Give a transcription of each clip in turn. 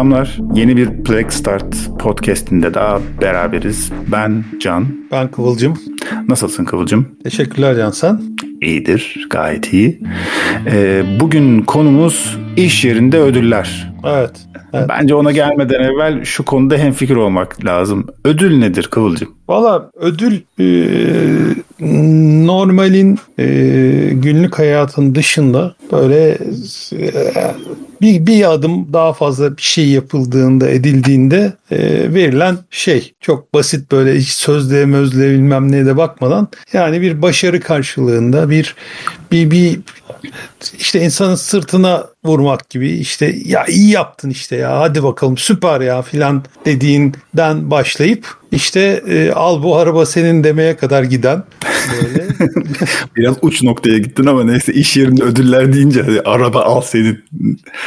Selamlar. Yeni bir Play Start podcastinde daha beraberiz. Ben Can. Ben Kıvılcım. Nasılsın Kıvılcım? Teşekkürler Can sen. İyidir, gayet iyi. Ee, bugün konumuz iş yerinde ödüller. Evet, evet. Bence ona gelmeden evvel şu konuda hemfikir olmak lazım. Ödül nedir Kıvılcım? Valla ödül e, normalin e, günlük hayatın dışında böyle e, bir, bir adım daha fazla bir şey yapıldığında edildiğinde e, verilen şey çok basit böyle hiç sözlüğe mözlüğe bilmem neye de bakmadan yani bir başarı karşılığında bir bir bir işte insanın sırtına vurmak gibi işte ya iyi yaptın işte ya hadi bakalım süper ya filan dediğinden başlayıp işte e, al bu araba senin demeye kadar giden böyle. Biraz uç noktaya gittin ama neyse iş yerinde ödüller deyince hadi araba al senin.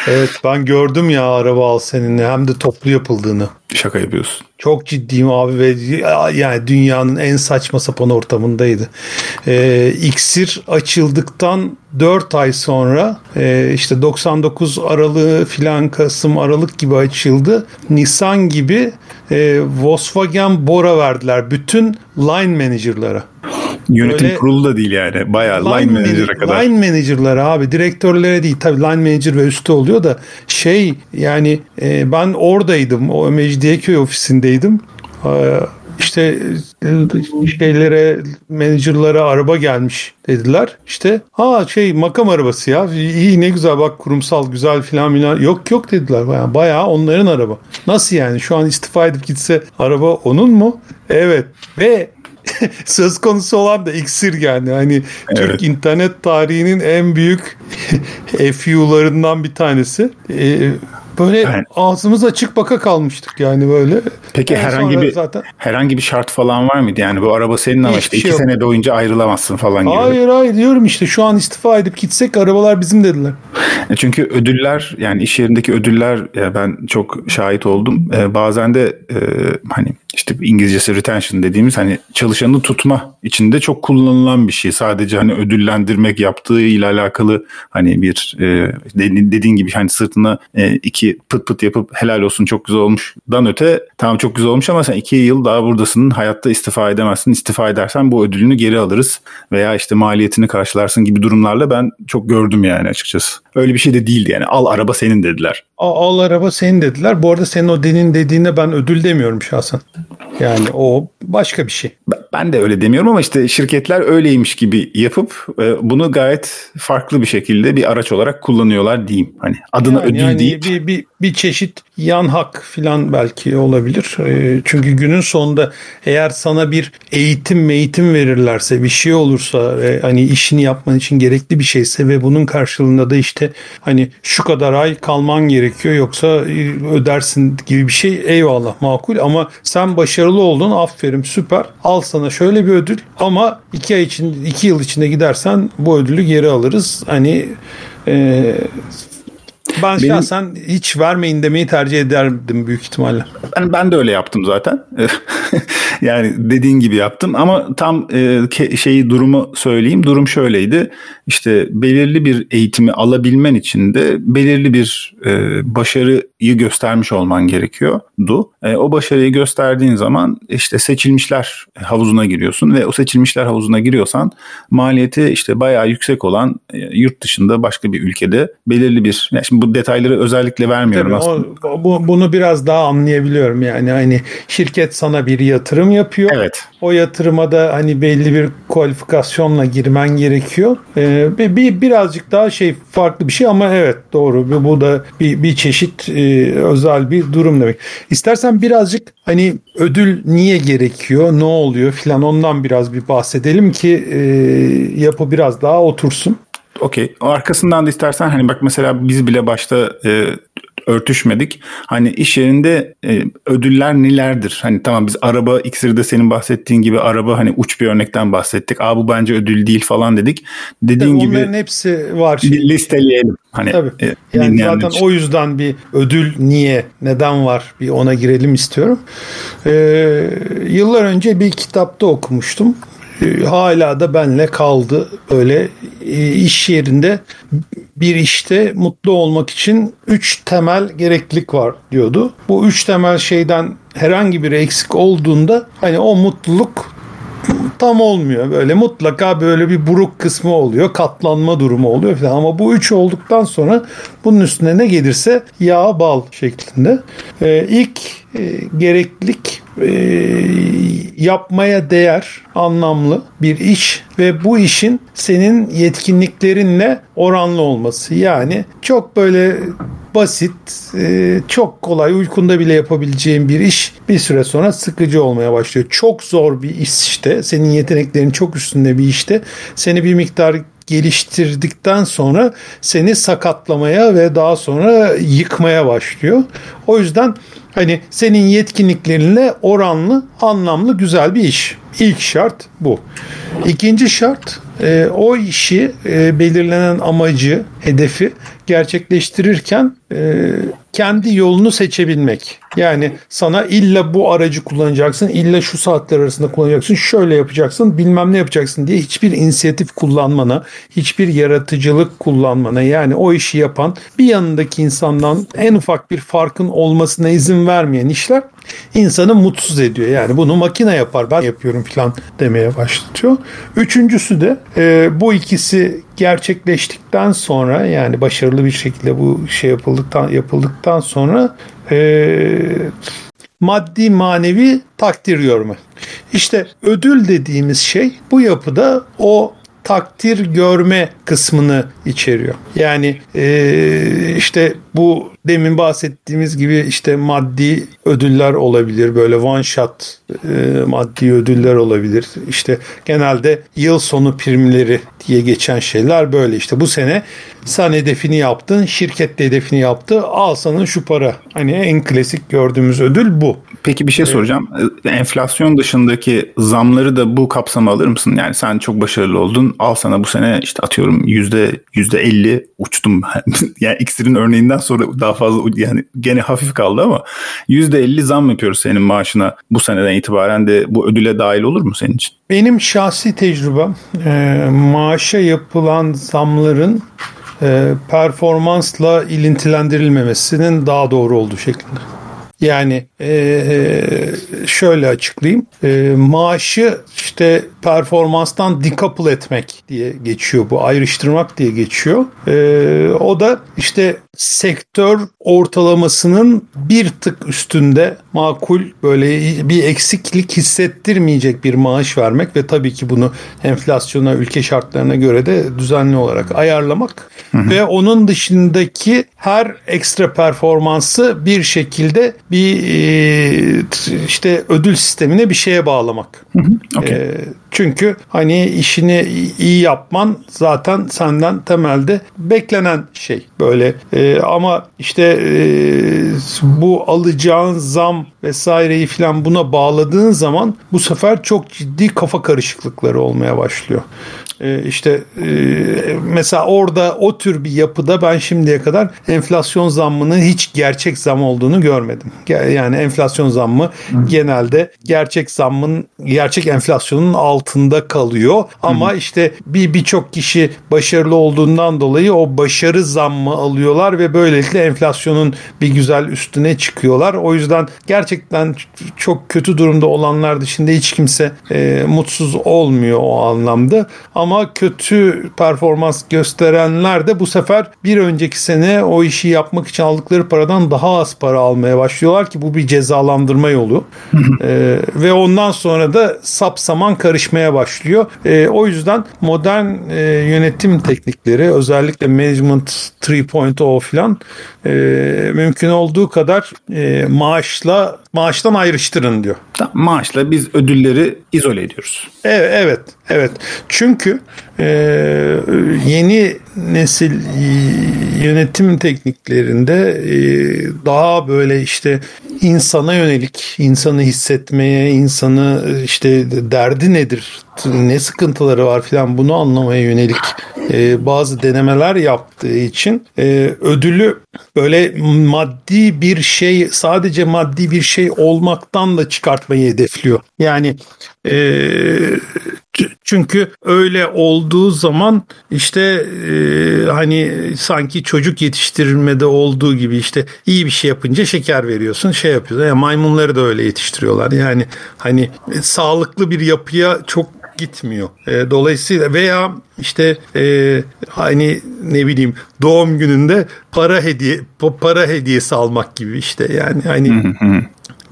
Evet ben gördüm ya araba al seninle hem de toplu yapıldığını. Şaka yapıyorsun. Çok ciddiyim abi ve yani dünyanın en saçma sapan ortamındaydı. Ee, iksir açıldıktan 4 ay sonra e, işte 99 Aralığı filan Kasım Aralık gibi açıldı. Nissan gibi e, Volkswagen Bora verdiler bütün line manager'lara. Yönetim Öyle, kurulu da değil yani. Bayağı line, line manager'a kadar. Line manager'lara abi. Direktörlere değil. Tabii line manager ve üstü oluyor da şey yani e, ben oradaydım. O Mecidiyeköy ofisindeydim. E, işte şeylere menajerlara araba gelmiş dediler. İşte ha şey makam arabası ya iyi ne güzel bak kurumsal güzel filan filan yok yok dediler bayağı, bayağı onların araba. Nasıl yani şu an istifa edip gitse araba onun mu? Evet ve söz konusu olan da iksir yani. Hani evet. Türk internet tarihinin en büyük FU'larından bir tanesi. Ee, Böyle yani, ağzımız açık baka kalmıştık yani böyle. Peki en herhangi bir zaten... herhangi bir şart falan var mıydı? Yani bu araba senin ama işte iki şey sene boyunca ayrılamazsın falan gibi. Hayır hayır diyorum işte şu an istifa edip gitsek arabalar bizim dediler. E, çünkü ödüller yani iş yerindeki ödüller ya ben çok şahit oldum. Ee, bazen de e, hani işte İngilizcesi retention dediğimiz hani çalışanı tutma içinde çok kullanılan bir şey. Sadece hani ödüllendirmek yaptığı ile alakalı hani bir e, dediğin gibi hani sırtına e, iki pıt pıt yapıp helal olsun çok güzel olmuşdan öte tamam çok güzel olmuş ama sen iki yıl daha buradasın hayatta istifa edemezsin. İstifa edersen bu ödülünü geri alırız veya işte maliyetini karşılarsın gibi durumlarla ben çok gördüm yani açıkçası. Öyle bir şey de değildi yani al araba senin dediler. Al, al araba senin dediler. Bu arada senin o denin dediğinde ben ödül demiyorum şahsen. Yani o başka bir şey. Ben de öyle demiyorum ama işte şirketler öyleymiş gibi yapıp e, bunu gayet farklı bir şekilde bir araç olarak kullanıyorlar diyeyim. Hani adına yani, ödül yani deyip. Bir, bir, bir çeşit yan hak falan belki olabilir. E, çünkü günün sonunda eğer sana bir eğitim eğitim verirlerse bir şey olursa hani işini yapman için gerekli bir şeyse ve bunun karşılığında da işte hani şu kadar ay kalman gerekiyor yoksa e, ödersin gibi bir şey eyvallah makul ama sen başarılı oldun aferin süper al sana şöyle bir ödül ama iki ay için iki yıl içinde gidersen bu ödülü geri alırız. Hani e, ben Benim, şahsen hiç vermeyin demeyi tercih ederdim büyük ihtimalle. Ben, ben de öyle yaptım zaten. yani dediğin gibi yaptım ama tam e, şeyi durumu söyleyeyim. Durum şöyleydi. İşte belirli bir eğitimi alabilmen için de belirli bir e, başarıyı göstermiş olman gerekiyordu. E, o başarıyı gösterdiğin zaman işte seçilmişler havuzuna giriyorsun ve o seçilmişler havuzuna giriyorsan maliyeti işte bayağı yüksek olan e, yurt dışında başka bir ülkede belirli bir yani şimdi bu detayları özellikle vermiyorum Tabii aslında. O, bu, bunu biraz daha anlayabiliyorum yani hani şirket sana bir yatırım yapıyor. Evet. O yatırıma da hani belli bir kualifikasyonla girmen gerekiyor. Ee, bir, bir birazcık daha şey farklı bir şey ama evet doğru. Bu, bu da bir, bir çeşit e, özel bir durum demek. İstersen birazcık hani ödül niye gerekiyor, ne oluyor filan ondan biraz bir bahsedelim ki e, yapı biraz daha otursun. Okey. Arkasından da istersen hani bak mesela biz bile başta e, örtüşmedik. Hani iş yerinde e, ödüller nelerdir? Hani tamam biz araba iksirde senin bahsettiğin gibi araba hani uç bir örnekten bahsettik. Aa bu bence ödül değil falan dedik. Dediğin Tabii gibi onların hepsi var. Şimdi. Listeleyelim. Hani Tabii. E, yani zaten için. o yüzden bir ödül niye, neden var bir ona girelim istiyorum. Ee, yıllar önce bir kitapta okumuştum. Hala da benle kaldı. Böyle e, iş yerinde bir işte mutlu olmak için üç temel gereklilik var diyordu. Bu üç temel şeyden herhangi bir eksik olduğunda hani o mutluluk tam olmuyor. Böyle mutlaka böyle bir buruk kısmı oluyor. Katlanma durumu oluyor falan. Ama bu üç olduktan sonra bunun üstüne ne gelirse yağ bal şeklinde. Ee, ilk e, gereklilik e, yapmaya değer, anlamlı bir iş ve bu işin senin yetkinliklerinle oranlı olması. Yani çok böyle basit, e, çok kolay, uykunda bile yapabileceğin bir iş bir süre sonra sıkıcı olmaya başlıyor. Çok zor bir iş işte, senin yeteneklerin çok üstünde bir işte seni bir miktar geliştirdikten sonra seni sakatlamaya ve daha sonra yıkmaya başlıyor. O yüzden hani senin yetkinliklerinle oranlı, anlamlı, güzel bir iş. İlk şart bu. İkinci şart e, o işi e, belirlenen amacı, hedefi gerçekleştirirken e, kendi yolunu seçebilmek. Yani sana illa bu aracı kullanacaksın, illa şu saatler arasında kullanacaksın, şöyle yapacaksın, bilmem ne yapacaksın diye hiçbir inisiyatif kullanmana, hiçbir yaratıcılık kullanmana yani o işi yapan bir yanındaki insandan en ufak bir farkın olmasına izin vermeyen işler insanı mutsuz ediyor. Yani bunu makine yapar ben yapıyorum falan demeye başlatıyor. Üçüncüsü de e, bu ikisi gerçekleştikten sonra yani başarılı bir şekilde bu şey yapıldıktan yapıldıktan sonra e, maddi manevi takdir görme. İşte ödül dediğimiz şey bu yapıda o takdir görme kısmını içeriyor. Yani e, işte bu demin bahsettiğimiz gibi işte maddi ödüller olabilir. Böyle one shot e, maddi ödüller olabilir. İşte genelde yıl sonu primleri diye geçen şeyler böyle işte bu sene sen hedefini yaptın, şirket de hedefini yaptı. Al sana şu para. Hani en klasik gördüğümüz ödül bu. Peki bir şey soracağım. E, enflasyon dışındaki zamları da bu kapsama alır mısın? Yani sen çok başarılı oldun. Al sana bu sene işte atıyorum yüzde yüzde elli uçtum. yani iksirin örneğinden sonra daha fazla yani gene hafif kaldı ama yüzde elli zam yapıyoruz senin maaşına bu seneden itibaren de bu ödüle dahil olur mu senin için? Benim şahsi tecrübem e, maaşa yapılan zamların e, performansla ilintilendirilmemesinin daha doğru olduğu şeklinde. Yani e, şöyle açıklayayım. E, maaşı işte performanstan decouple etmek diye geçiyor bu. Ayrıştırmak diye geçiyor. E, o da işte sektör ortalamasının bir tık üstünde makul böyle bir eksiklik hissettirmeyecek bir maaş vermek ve tabii ki bunu enflasyona, ülke şartlarına göre de düzenli olarak ayarlamak hı hı. ve onun dışındaki her ekstra performansı bir şekilde bir e, işte ödül sistemine bir şeye bağlamak. Hı hı. Okay. E, çünkü hani işini iyi yapman zaten senden temelde beklenen şey böyle e, ama işte e, bu alacağın zam vesaireyi falan buna bağladığın zaman bu sefer çok ciddi kafa karışıklıkları olmaya başlıyor. E, işte e, mesela orada o tür bir yapıda ben şimdiye kadar enflasyon zammının hiç gerçek zam olduğunu görmedim. Yani enflasyon zammı genelde gerçek zammın gerçek enflasyonun altında kalıyor ama Hı. işte bir birçok kişi başarılı olduğundan dolayı o başarı zammı alıyorlar ve böylelikle enflasyonun bir güzel üstüne çıkıyorlar. O yüzden gerçekten çok kötü durumda olanlar dışında hiç kimse e, mutsuz olmuyor o anlamda. Ama kötü performans gösterenler de bu sefer bir önceki sene o işi yapmak için aldıkları paradan daha az para almaya başlıyorlar ki bu bir cezalandırma yolu. e, ve ondan sonra da sapsaman karışmaya başlıyor. E, o yüzden modern e, yönetim teknikleri özellikle management 3.0 falan e, mümkün olduğu kadar e, maaşla maaştan ayrıştırın diyor. Maaşla biz ödülleri izole ediyoruz. Evet, evet, evet. Çünkü e, yeni nesil yönetim tekniklerinde e, daha böyle işte insana yönelik, insanı hissetmeye, insanı işte derdi nedir ne sıkıntıları var filan bunu anlamaya yönelik e, bazı denemeler yaptığı için e, ödülü böyle maddi bir şey sadece maddi bir şey olmaktan da çıkartmayı hedefliyor. Yani e, çünkü öyle olduğu zaman işte e, hani sanki çocuk yetiştirmede olduğu gibi işte iyi bir şey yapınca şeker veriyorsun şey yapıyorsun. Yani maymunları da öyle yetiştiriyorlar. Yani hani e, sağlıklı bir yapıya çok gitmiyor. E, dolayısıyla veya işte e, hani ne bileyim doğum gününde para hediye para hediyesi almak gibi işte yani hani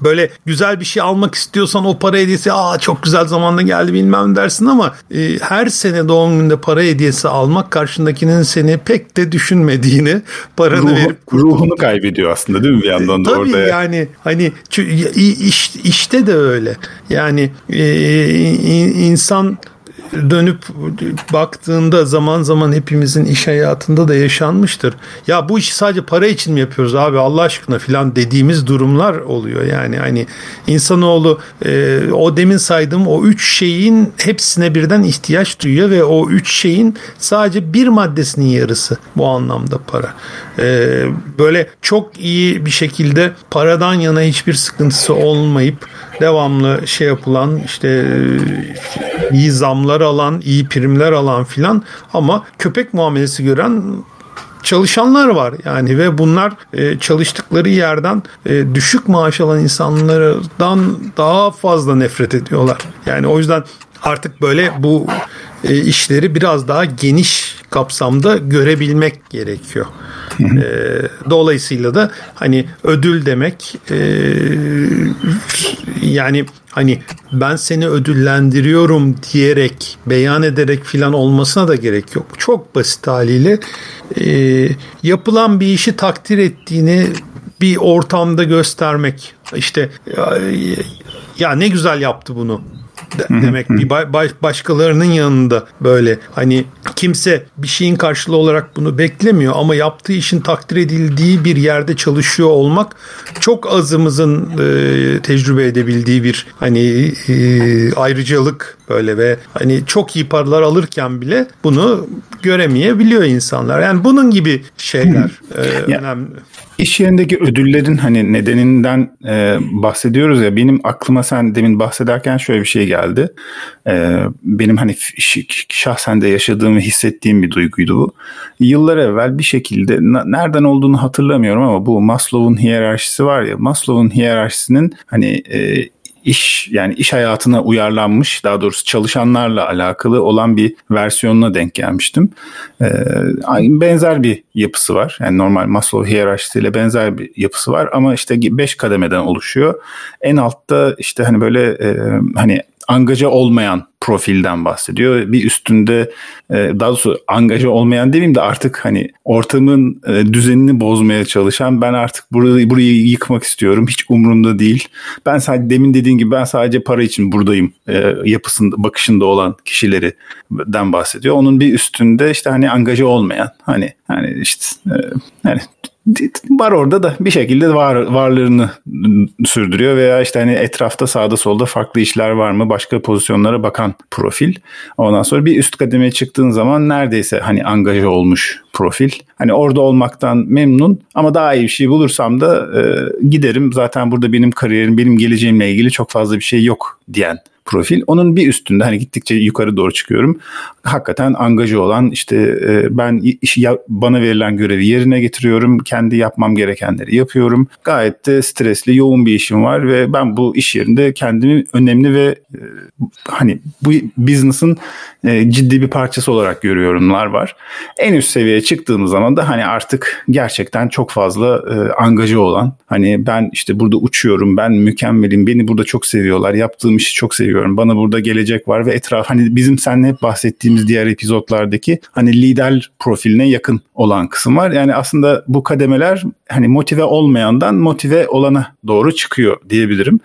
böyle güzel bir şey almak istiyorsan o para hediyesi aa çok güzel zamanda geldi bilmem dersin ama e, her sene doğum gününde para hediyesi almak karşındakinin seni pek de düşünmediğini paranı Ruhu, verip kurtulup... ruhunu kaybediyor aslında değil mi bir yandan da Tabii orada? yani hani iş, işte de öyle yani e, insan dönüp baktığında zaman zaman hepimizin iş hayatında da yaşanmıştır. Ya bu işi sadece para için mi yapıyoruz abi Allah aşkına filan dediğimiz durumlar oluyor. Yani hani insanoğlu e, o demin saydığım o üç şeyin hepsine birden ihtiyaç duyuyor ve o üç şeyin sadece bir maddesinin yarısı bu anlamda para. E, böyle çok iyi bir şekilde paradan yana hiçbir sıkıntısı olmayıp devamlı şey yapılan işte iyi zamlar alan, iyi primler alan filan ama köpek muamelesi gören çalışanlar var yani ve bunlar e, çalıştıkları yerden e, düşük maaş alan insanlardan daha fazla nefret ediyorlar. Yani o yüzden artık böyle bu e, işleri biraz daha geniş kapsamda görebilmek gerekiyor. E, dolayısıyla da hani ödül demek e, yani hani ben seni ödüllendiriyorum diyerek beyan ederek filan olmasına da gerek yok. Çok basit haliyle e, yapılan bir işi takdir ettiğini bir ortamda göstermek. İşte ya, ya ne güzel yaptı bunu demek bir başkalarının yanında böyle hani kimse bir şeyin karşılığı olarak bunu beklemiyor ama yaptığı işin takdir edildiği bir yerde çalışıyor olmak çok azımızın e, tecrübe edebildiği bir hani e, ayrıcalık böyle ve hani çok iyi paralar alırken bile bunu göremeyebiliyor insanlar. Yani bunun gibi şeyler e, önemli. İş yerindeki ödüllerin hani nedeninden e, bahsediyoruz ya benim aklıma sen demin bahsederken şöyle bir şey geldi. E, benim hani şahsen de yaşadığım ve hissettiğim bir duyguydu bu. Yıllar evvel bir şekilde nereden olduğunu hatırlamıyorum ama bu Maslow'un hiyerarşisi var ya Maslow'un hiyerarşisinin hani e, iş yani iş hayatına uyarlanmış daha doğrusu çalışanlarla alakalı olan bir versiyonuna denk gelmiştim. Ee, benzer bir yapısı var. Yani normal Maslow hiyerarşisiyle benzer bir yapısı var ama işte 5 kademeden oluşuyor. En altta işte hani böyle e, hani angaja olmayan profilden bahsediyor. Bir üstünde e, daha doğrusu angaja olmayan demeyeyim de artık hani ortamın e, düzenini bozmaya çalışan ben artık burayı, burayı yıkmak istiyorum. Hiç umurumda değil. Ben sadece demin dediğin gibi ben sadece para için buradayım e, yapısında bakışında olan kişilerden bahsediyor. Onun bir üstünde işte hani angaja olmayan hani hani işte yani var orada da bir şekilde var varlığını sürdürüyor veya işte hani etrafta sağda solda farklı işler var mı başka pozisyonlara bakan profil. Ondan sonra bir üst kademeye çıktığın zaman neredeyse hani angaja olmuş profil. Hani orada olmaktan memnun ama daha iyi bir şey bulursam da e, giderim. Zaten burada benim kariyerim, benim geleceğimle ilgili çok fazla bir şey yok diyen profil. Onun bir üstünde hani gittikçe yukarı doğru çıkıyorum. Hakikaten angaja olan işte e, ben işi bana verilen görevi yerine getiriyorum. Kendi yapmam gerekenleri yapıyorum. Gayet de stresli, yoğun bir işim var ve ben bu iş yerinde kendimi önemli ve e, hani bu business'ın e, ciddi bir parçası olarak görüyorumlar var. En üst seviyeye çıktığımız zaman da hani artık gerçekten çok fazla e, angaja olan hani ben işte burada uçuyorum, ben mükemmelim, beni burada çok seviyorlar, yaptığım işi çok seviyorum seviyorum. Bana burada gelecek var ve etraf hani bizim seninle hep bahsettiğimiz diğer epizotlardaki hani lider profiline yakın olan kısım var. Yani aslında bu kademeler hani motive olmayandan motive olana doğru çıkıyor diyebilirim.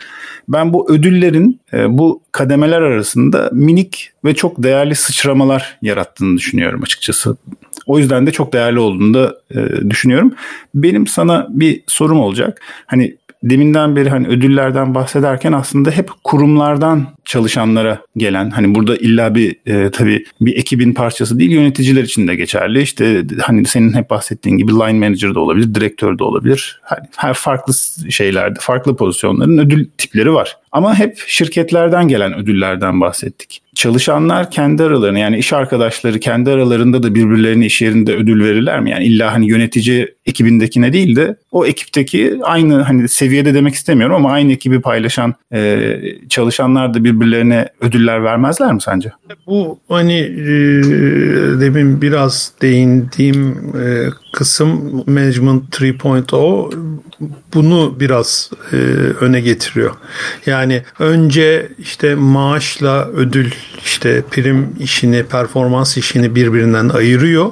Ben bu ödüllerin e, bu kademeler arasında minik ve çok değerli sıçramalar yarattığını düşünüyorum açıkçası. O yüzden de çok değerli olduğunu da e, düşünüyorum. Benim sana bir sorum olacak. Hani deminden beri hani ödüllerden bahsederken aslında hep kurumlardan çalışanlara gelen hani burada illa bir e, tabii bir ekibin parçası değil yöneticiler için de geçerli. İşte hani senin hep bahsettiğin gibi line manager da olabilir, direktör de olabilir. Hani her farklı şeylerde, farklı pozisyonların ödül tipleri var. Ama hep şirketlerden gelen ödüllerden bahsettik. Çalışanlar kendi aralarını yani iş arkadaşları kendi aralarında da birbirlerine iş yerinde ödül verirler mi? Yani illa hani yönetici ekibindekine değil de o ekipteki aynı hani seviyede demek istemiyorum ama aynı ekibi paylaşan e, çalışanlar da birbirlerine ödüller vermezler mi sence? Bu hani e, demin biraz değindiğim e, kısım Management 3.0 bunu biraz e, öne getiriyor. Yani önce işte maaşla ödül işte prim işini, performans işini birbirinden ayırıyor.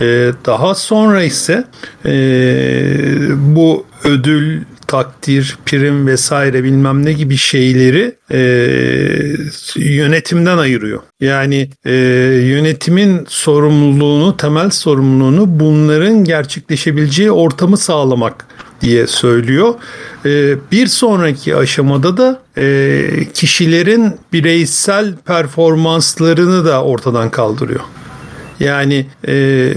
E, daha sonra ise e, bu ödül takdir, prim vesaire bilmem ne gibi şeyleri e, yönetimden ayırıyor. Yani e, yönetimin sorumluluğunu, temel sorumluluğunu bunların gerçekleşebileceği ortamı sağlamak diye söylüyor. E, bir sonraki aşamada da e, kişilerin bireysel performanslarını da ortadan kaldırıyor. Yani e,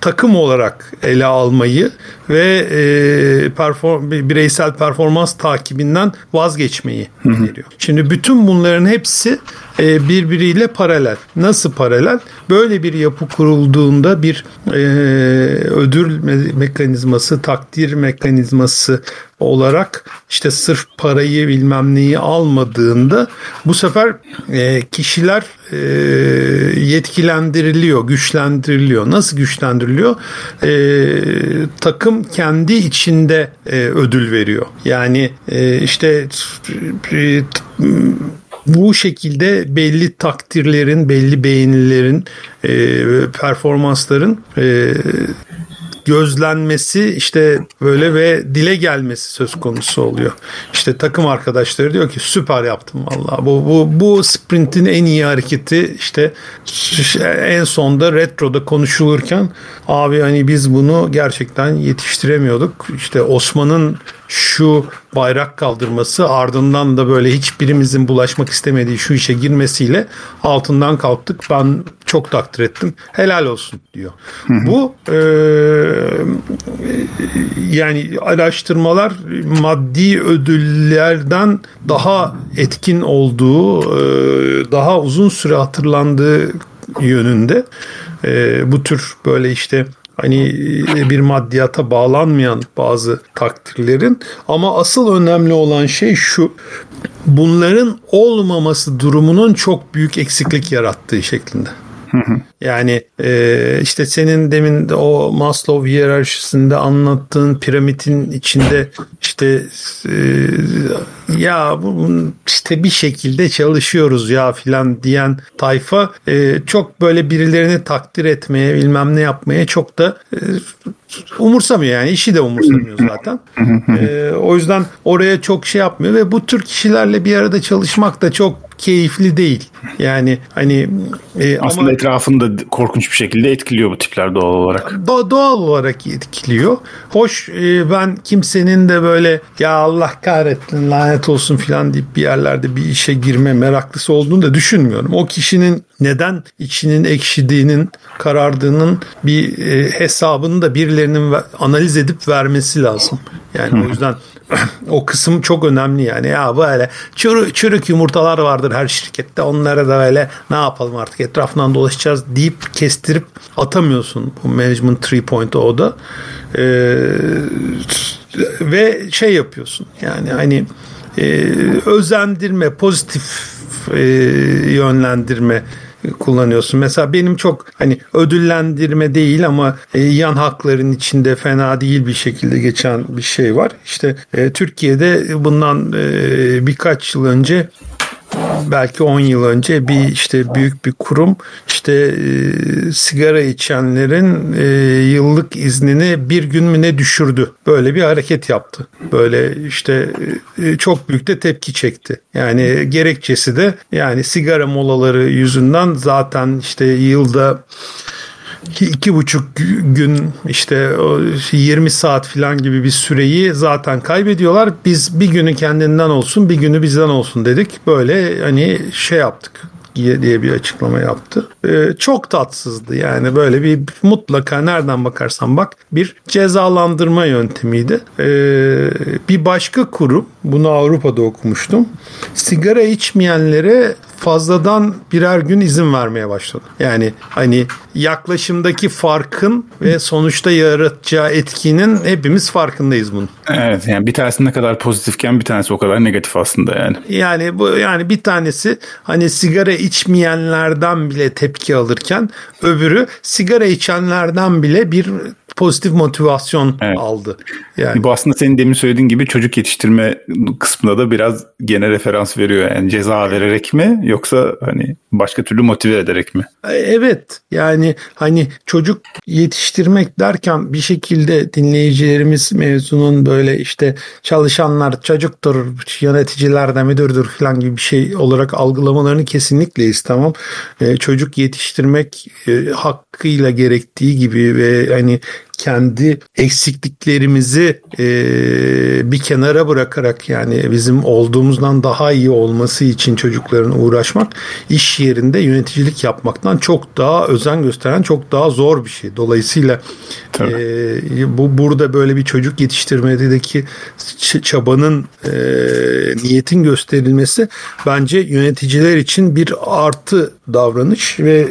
takım olarak ele almayı ve e, perform bireysel performans takibinden vazgeçmeyi öneriyor. Şimdi bütün bunların hepsi e, birbiriyle paralel. Nasıl paralel? Böyle bir yapı kurulduğunda bir e, ödül me- mekanizması, takdir mekanizması olarak işte sırf parayı bilmem neyi almadığında bu sefer e, kişiler e, yetkilendiriliyor, güçlendiriliyor. Nasıl güçlendiriliyor? E, takım kendi içinde e, ödül veriyor. Yani e, işte e, bu şekilde belli takdirlerin, belli beğenilerin, e, performansların e, gözlenmesi işte böyle ve dile gelmesi söz konusu oluyor. İşte takım arkadaşları diyor ki süper yaptım valla. Bu, bu, bu sprintin en iyi hareketi işte en sonda retroda konuşulurken abi hani biz bunu gerçekten yetiştiremiyorduk. İşte Osman'ın şu bayrak kaldırması ardından da böyle hiçbirimizin bulaşmak istemediği şu işe girmesiyle altından kalktık. Ben çok takdir ettim. Helal olsun diyor. Bu e, yani araştırmalar maddi ödüllerden daha etkin olduğu, e, daha uzun süre hatırlandığı yönünde. E, bu tür böyle işte hani bir maddiyata bağlanmayan bazı takdirlerin ama asıl önemli olan şey şu bunların olmaması durumunun çok büyük eksiklik yarattığı şeklinde. Yani e, işte senin demin de o Maslow hiyerarşisinde anlattığın piramidin içinde işte e, ya bu işte bir şekilde çalışıyoruz ya filan diyen tayfa e, çok böyle birilerini takdir etmeye bilmem ne yapmaya çok da e, umursamıyor yani işi de umursamıyor zaten. e, o yüzden oraya çok şey yapmıyor ve bu tür kişilerle bir arada çalışmak da çok keyifli değil. Yani hani e, aslında ama, etrafında korkunç bir şekilde etkiliyor bu tipler doğal olarak. Do- doğal olarak etkiliyor. Hoş e, ben kimsenin de böyle ya Allah kahretsin lanet olsun filan deyip bir yerlerde bir işe girme meraklısı olduğunu da düşünmüyorum. O kişinin neden içinin ekşidiğinin, karardığının bir e, hesabını da birilerinin analiz edip vermesi lazım. Yani o yüzden o kısım çok önemli yani. Ya böyle çürü, çürük yumurtalar vardır her şirkette. Onlara da böyle ne yapalım artık etrafından dolaşacağız deyip kestirip atamıyorsun bu Management 3.0'da. Ee, ve şey yapıyorsun yani hani e, özendirme, pozitif e, yönlendirme kullanıyorsun. Mesela benim çok hani ödüllendirme değil ama e, yan hakların içinde fena değil bir şekilde geçen bir şey var. İşte e, Türkiye'de bundan e, birkaç yıl önce belki 10 yıl önce bir işte büyük bir kurum işte e, sigara içenlerin e, yıllık iznini bir gün mü ne düşürdü. Böyle bir hareket yaptı. Böyle işte e, çok büyük de tepki çekti. Yani gerekçesi de yani sigara molaları yüzünden zaten işte yılda iki buçuk gün işte 20 saat falan gibi bir süreyi zaten kaybediyorlar. Biz bir günü kendinden olsun bir günü bizden olsun dedik. Böyle hani şey yaptık diye bir açıklama yaptı. Ee, çok tatsızdı yani böyle bir mutlaka nereden bakarsan bak bir cezalandırma yöntemiydi. Ee, bir başka kurum bunu Avrupa'da okumuştum. Sigara içmeyenlere fazladan birer gün izin vermeye başladı. Yani hani yaklaşımdaki farkın ve sonuçta yaratacağı etkinin hepimiz farkındayız bunun. Evet yani bir tanesi ne kadar pozitifken bir tanesi o kadar negatif aslında yani. Yani bu yani bir tanesi hani sigara içmeyenlerden bile tepki alırken öbürü sigara içenlerden bile bir pozitif motivasyon evet. aldı. Yani bu aslında senin demin söylediğin gibi çocuk yetiştirme kısmında da biraz gene referans veriyor. Yani ceza vererek mi yoksa hani başka türlü motive ederek mi? E, evet. Yani hani çocuk yetiştirmek derken bir şekilde dinleyicilerimiz mezunun böyle işte çalışanlar çocuktur, yöneticiler de müdürdür falan gibi bir şey olarak algılamalarını kesinlikle istemem. Ee, çocuk yetiştirmek e, hakkıyla gerektiği gibi ve hani kendi eksikliklerimizi e, bir kenara bırakarak yani bizim olduğumuzdan daha iyi olması için çocukların uğraşmak iş yerinde yöneticilik yapmaktan çok daha özen gösteren çok daha zor bir şey. Dolayısıyla e, bu burada böyle bir çocuk yetiştirmedeki çabanın e, niyetin gösterilmesi bence yöneticiler için bir artı davranış ve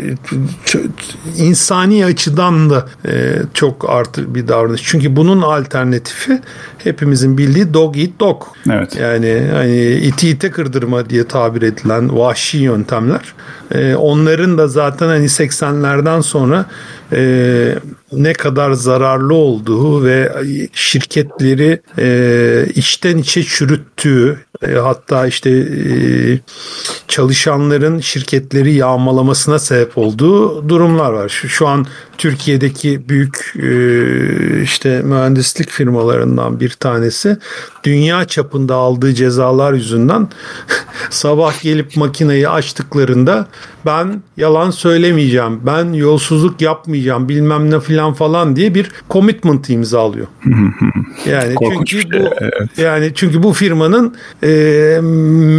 insani açıdan da e, çok artı bir davranış. Çünkü bunun alternatifi hepimizin bildiği dog eat dog. Evet. Yani hani iti ite kırdırma diye tabir edilen vahşi yöntemler. E, onların da zaten hani 80'lerden sonra e, ne kadar zararlı olduğu ve şirketleri e, içten içe çürüttüğü e, hatta işte e, çalışanların şirketleri yağmalamasına sebep olduğu durumlar var. Şu, şu an Türkiye'deki büyük e, işte mühendislik firmalarından bir tanesi dünya çapında aldığı cezalar yüzünden sabah gelip makineyi açtıklarında ben yalan söylemeyeceğim, ben yolsuzluk yapmayacağım bilmem ne filan falan diye bir commitment imzalıyor. yani çünkü bu evet. yani çünkü bu firmanın e,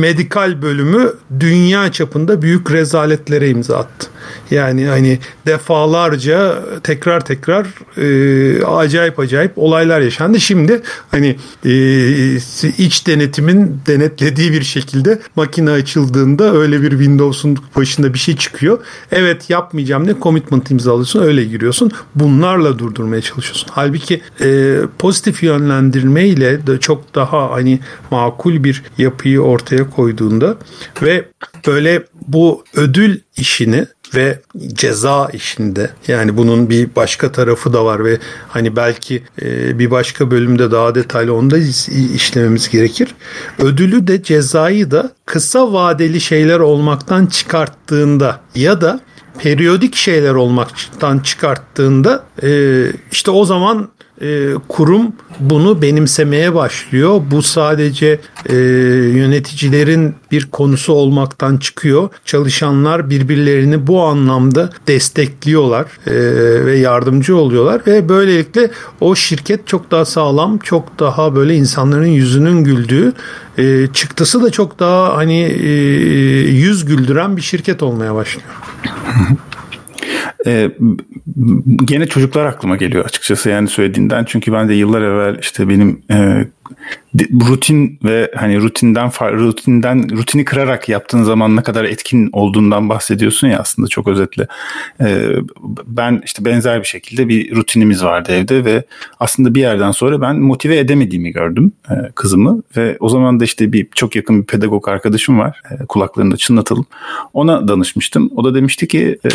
medikal bölümü dünya çapında büyük rezaletlere imza attı. Yani hani defalarca tekrar tekrar e, acayip acayip olaylar yaşandı. Şimdi hani e, iç denetimin denetlediği bir şekilde makine açıldığında öyle bir Windows'un başında bir şey çıkıyor. Evet yapmayacağım ne commitment imzalıyorsun öyle giriyorsun. Bunlarla durdurmaya çalışıyorsun. Halbuki e, pozitif yönlendirme ile de çok daha hani makul bir yapıyı ortaya koyduğunda ve böyle bu ödül işini ve ceza işinde yani bunun bir başka tarafı da var ve hani belki e, bir başka bölümde daha detaylı onda işlememiz gerekir. Ödülü de cezayı da kısa vadeli şeyler olmaktan çıkarttığında ya da periyodik şeyler olmaktan çıkarttığında e, işte o zaman e, kurum bunu benimsemeye başlıyor. Bu sadece e, yöneticilerin bir konusu olmaktan çıkıyor. Çalışanlar birbirlerini bu anlamda destekliyorlar e, ve yardımcı oluyorlar ve böylelikle o şirket çok daha sağlam, çok daha böyle insanların yüzünün güldüğü e, çıktısı da çok daha hani e, yüz güldüren bir şirket olmaya başlıyor. Ee, gene çocuklar aklıma geliyor açıkçası yani söylediğinden. Çünkü ben de yıllar evvel işte benim e, rutin ve hani rutinden rutinden rutini kırarak yaptığın zaman ne kadar etkin olduğundan bahsediyorsun ya aslında çok özetle. Ee, ben işte benzer bir şekilde bir rutinimiz vardı evde ve aslında bir yerden sonra ben motive edemediğimi gördüm e, kızımı ve o zaman da işte bir çok yakın bir pedagog arkadaşım var. E, kulaklarında çınlatalım. Ona danışmıştım. O da demişti ki e,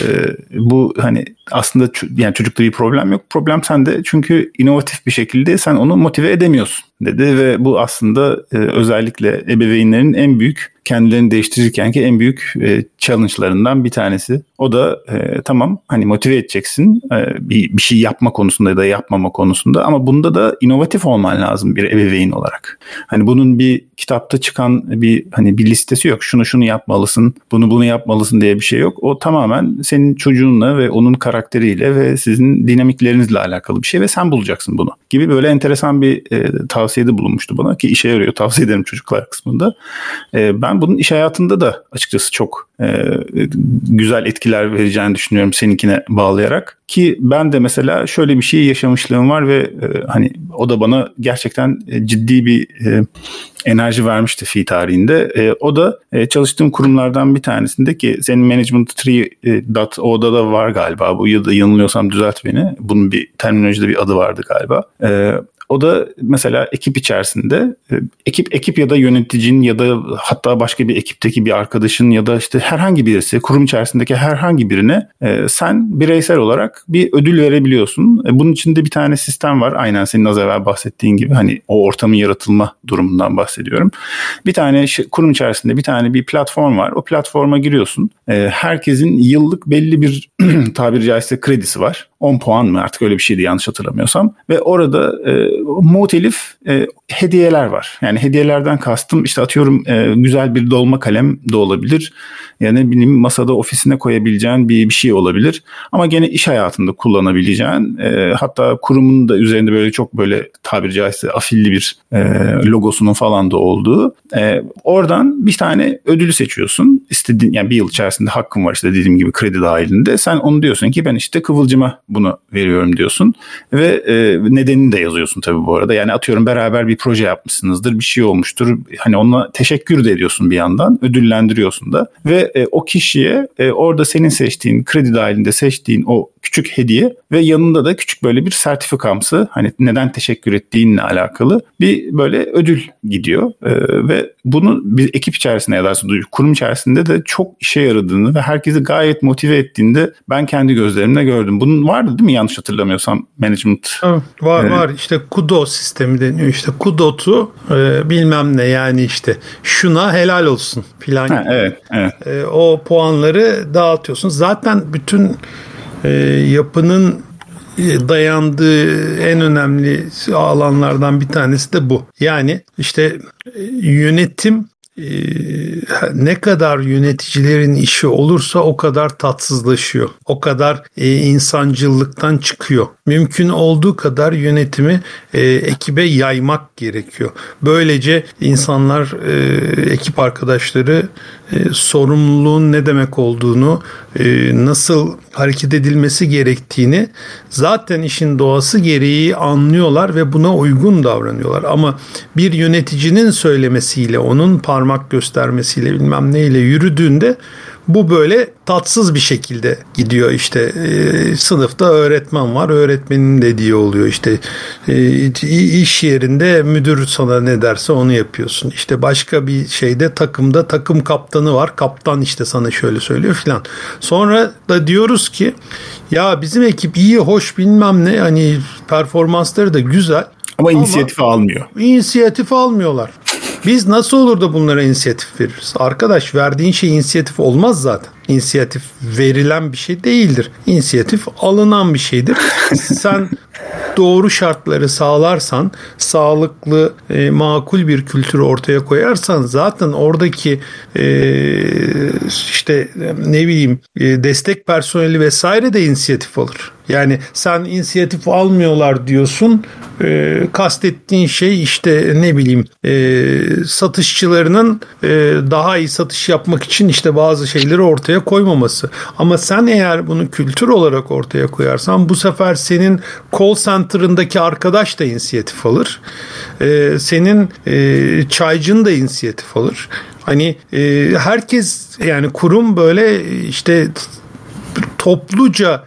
bu hani aslında yani çocukta bir problem yok. Problem sende çünkü inovatif bir şekilde sen onu motive edemiyorsun dedi ve bu aslında e, özellikle ebeveynlerin en büyük kendilerini değiştirirken ki en büyük e, challenge'larından bir tanesi. O da e, tamam hani motive edeceksin e, bir, bir şey yapma konusunda ya da yapmama konusunda ama bunda da inovatif olman lazım bir ebeveyn olarak. Hani bunun bir kitapta çıkan bir hani bir listesi yok. Şunu şunu yapmalısın, bunu bunu yapmalısın diye bir şey yok. O tamamen senin çocuğunla ve onun karakteriyle ve sizin dinamiklerinizle alakalı bir şey ve sen bulacaksın bunu. Gibi böyle enteresan bir e, tavsiyede bulunmuştu bana ki işe yarıyor. Tavsiye ederim çocuklar kısmında. E, ben bunun iş hayatında da açıkçası çok e, güzel etkiler vereceğini düşünüyorum seninkine bağlayarak. Ki ben de mesela şöyle bir şey yaşamışlığım var ve e, hani o da bana gerçekten e, ciddi bir e, enerji vermişti fi tarihinde. E, o da e, çalıştığım kurumlardan bir tanesinde ki senin Management Tree e, .o'da da var galiba bu ya da yanılıyorsam düzelt beni. Bunun bir terminolojide bir adı vardı galiba. E, o da mesela ekip içerisinde e, ekip ekip ya da yöneticinin ya da hatta başka bir ekipteki bir arkadaşın ya da işte herhangi birisi kurum içerisindeki herhangi birine e, sen bireysel olarak bir ödül verebiliyorsun. E, bunun içinde bir tane sistem var. Aynen senin az evvel bahsettiğin gibi hani o ortamın yaratılma durumundan bahsediyorum. Bir tane kurum içerisinde bir tane bir platform var. O platforma giriyorsun. Herkesin yıllık belli bir tabiri caizse kredisi var. 10 puan mı artık öyle bir şeydi yanlış hatırlamıyorsam. Ve orada e, muhtelif e, hediyeler var. Yani hediyelerden kastım işte atıyorum e, güzel bir dolma kalem de olabilir. Yani bileyim masada ofisine koyabileceğin bir, bir şey olabilir. Ama gene iş hayatında kullanabileceğin e, hatta kurumun da üzerinde böyle çok böyle tabiri caizse afilli bir e, logosunun falan da olduğu. E, oradan bir tane ödülü seçiyorsun. İstediğin yani bir yıl içerisinde hakkın var işte dediğim gibi kredi dahilinde. Sen onu diyorsun ki ben işte Kıvılcım'a bunu veriyorum diyorsun. Ve e, nedenini de yazıyorsun tabii bu arada. Yani atıyorum beraber bir proje yapmışsınızdır, bir şey olmuştur. Hani ona teşekkür de ediyorsun bir yandan, ödüllendiriyorsun da. Ve e, o kişiye e, orada senin seçtiğin, kredi dahilinde seçtiğin o küçük hediye ve yanında da küçük böyle bir sertifikamsı hani neden teşekkür ettiğinle alakalı bir böyle ödül gidiyor. E, ve bunu bir ekip içerisinde ya da kurum içerisinde de çok işe yaradığını ve herkesi gayet motive ettiğinde ben kendi gözlerimle gördüm. Bunun vardı değil mi yanlış hatırlamıyorsam management? var ee, var işte kudo sistemi deniyor işte kudotu e, bilmem ne yani işte şuna helal olsun filan. Ha, evet, evet. E, o puanları dağıtıyorsun. Zaten bütün e, yapının e, dayandığı en önemli alanlardan bir tanesi de bu. Yani işte e, yönetim e, ne kadar yöneticilerin işi olursa o kadar tatsızlaşıyor. O kadar insancıllıktan çıkıyor. Mümkün olduğu kadar yönetimi ekibe yaymak gerekiyor. Böylece insanlar, ekip arkadaşları sorumluluğun ne demek olduğunu, nasıl hareket edilmesi gerektiğini zaten işin doğası gereği anlıyorlar ve buna uygun davranıyorlar. Ama bir yöneticinin söylemesiyle, onun parmak göstermesiyle bilmem neyle yürüdüğünde bu böyle tatsız bir şekilde gidiyor işte. E, sınıfta öğretmen var öğretmenin dediği oluyor işte. E, iş yerinde müdür sana ne derse onu yapıyorsun. İşte başka bir şeyde takımda takım kaptanı var. Kaptan işte sana şöyle söylüyor filan. Sonra da diyoruz ki ya bizim ekip iyi hoş bilmem ne hani performansları da güzel ama inisiyatif almıyor. İnisiyatif almıyorlar. Biz nasıl olur da bunlara inisiyatif veririz? Arkadaş verdiğin şey inisiyatif olmaz zaten. İnisiyatif verilen bir şey değildir. İnisiyatif alınan bir şeydir. Sen doğru şartları sağlarsan, sağlıklı, e, makul bir kültürü ortaya koyarsan zaten oradaki e, işte ne bileyim e, destek personeli vesaire de inisiyatif alır. Yani sen inisiyatif almıyorlar diyorsun. E, kastettiğin şey işte ne bileyim e, satışçılarının e, daha iyi satış yapmak için işte bazı şeyleri ortaya koymaması. Ama sen eğer bunu kültür olarak ortaya koyarsan bu sefer senin call center'ındaki arkadaş da inisiyatif alır. E, senin e, çaycın da inisiyatif alır. Hani e, herkes yani kurum böyle işte topluca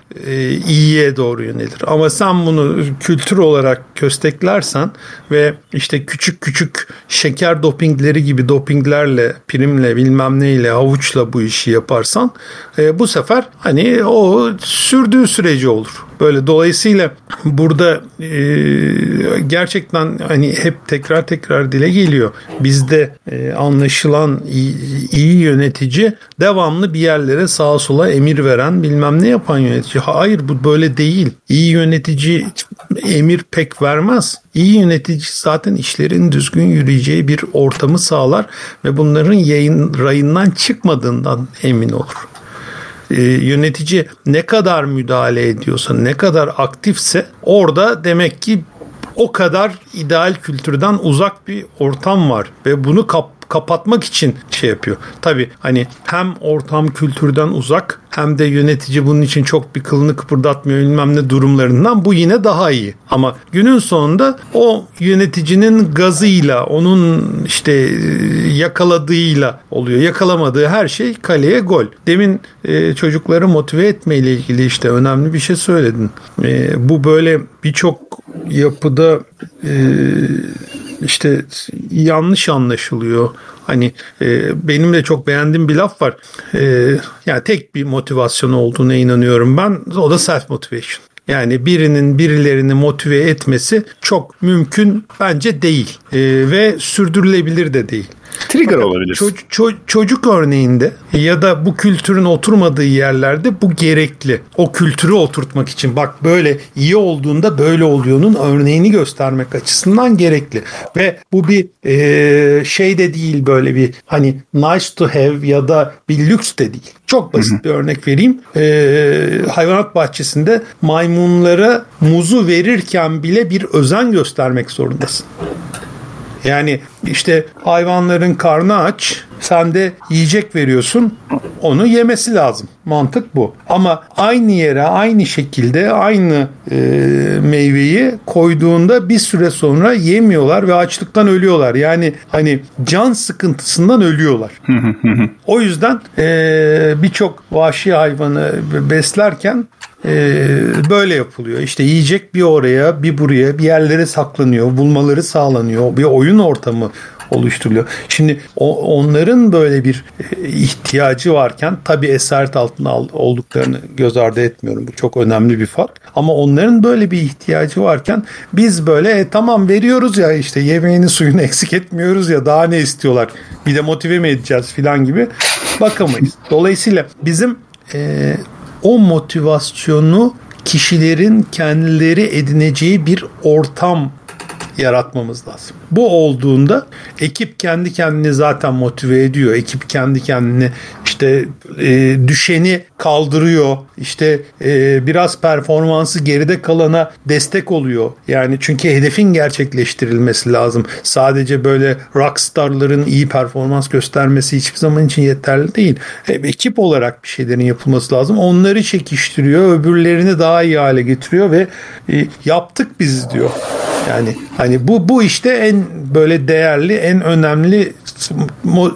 iyiye doğru yönelir. Ama sen bunu kültür olarak kösteklersen ve işte küçük küçük şeker dopingleri gibi dopinglerle, primle, bilmem neyle, havuçla bu işi yaparsan e, bu sefer hani o sürdüğü süreci olur. Böyle dolayısıyla burada e, gerçekten hani hep tekrar tekrar dile geliyor. Bizde e, anlaşılan iyi yönetici devamlı bir yerlere sağa sola emir veren bilmem ne yapan yönetici. Hayır bu böyle değil. İyi yönetici emir pek vermez. İyi yönetici zaten işlerin düzgün yürüyeceği bir ortamı sağlar ve bunların yayın rayından çıkmadığından emin olur e, yönetici ne kadar müdahale ediyorsa, ne kadar aktifse orada demek ki o kadar ideal kültürden uzak bir ortam var ve bunu kap kapatmak için şey yapıyor. Tabi hani hem ortam kültürden uzak hem de yönetici bunun için çok bir kılını kıpırdatmıyor bilmem ne durumlarından bu yine daha iyi. Ama günün sonunda o yöneticinin gazıyla onun işte yakaladığıyla oluyor. Yakalamadığı her şey kaleye gol. Demin e, çocukları motive etme ile ilgili işte önemli bir şey söyledin. E, bu böyle birçok yapıda e, işte yanlış anlaşılıyor. Hani e, benim de çok beğendiğim bir laf var. E, yani tek bir motivasyon olduğuna inanıyorum ben. O da self motivation. Yani birinin birilerini motive etmesi çok mümkün bence değil e, ve sürdürülebilir de değil. Trigger olabilir. Ço- ço- çocuk örneğinde ya da bu kültürün oturmadığı yerlerde bu gerekli. O kültürü oturtmak için bak böyle iyi olduğunda böyle oluyor'nun örneğini göstermek açısından gerekli. Ve bu bir e, şey de değil böyle bir hani nice to have ya da bir lüks de değil. Çok basit Hı-hı. bir örnek vereyim. E, hayvanat bahçesinde maymunlara muzu verirken bile bir özen göstermek zorundasın. Yani işte hayvanların karnı aç, sen de yiyecek veriyorsun, onu yemesi lazım. Mantık bu. Ama aynı yere aynı şekilde aynı e, meyveyi koyduğunda bir süre sonra yemiyorlar ve açlıktan ölüyorlar. Yani hani can sıkıntısından ölüyorlar. o yüzden e, birçok vahşi hayvanı beslerken e, böyle yapılıyor. İşte yiyecek bir oraya bir buraya bir yerlere saklanıyor. Bulmaları sağlanıyor. Bir oyun ortamı oluşturuluyor. Şimdi o, onların böyle bir e, ihtiyacı varken tabi esaret altında olduklarını göz ardı etmiyorum. Bu çok önemli bir fark. Ama onların böyle bir ihtiyacı varken biz böyle e, tamam veriyoruz ya işte yemeğini suyunu eksik etmiyoruz ya daha ne istiyorlar bir de motive mi edeceğiz filan gibi bakamayız. Dolayısıyla bizim e, o motivasyonu kişilerin kendileri edineceği bir ortam yaratmamız lazım. Bu olduğunda ekip kendi kendini zaten motive ediyor. Ekip kendi kendini işte e, düşeni kaldırıyor. İşte e, biraz performansı geride kalana destek oluyor. Yani çünkü hedefin gerçekleştirilmesi lazım. Sadece böyle rockstarların iyi performans göstermesi hiçbir zaman için yeterli değil. E, ekip olarak bir şeylerin yapılması lazım. Onları çekiştiriyor, öbürlerini daha iyi hale getiriyor ve e, yaptık biz diyor. Yani hani bu bu işte en böyle değerli, en önemli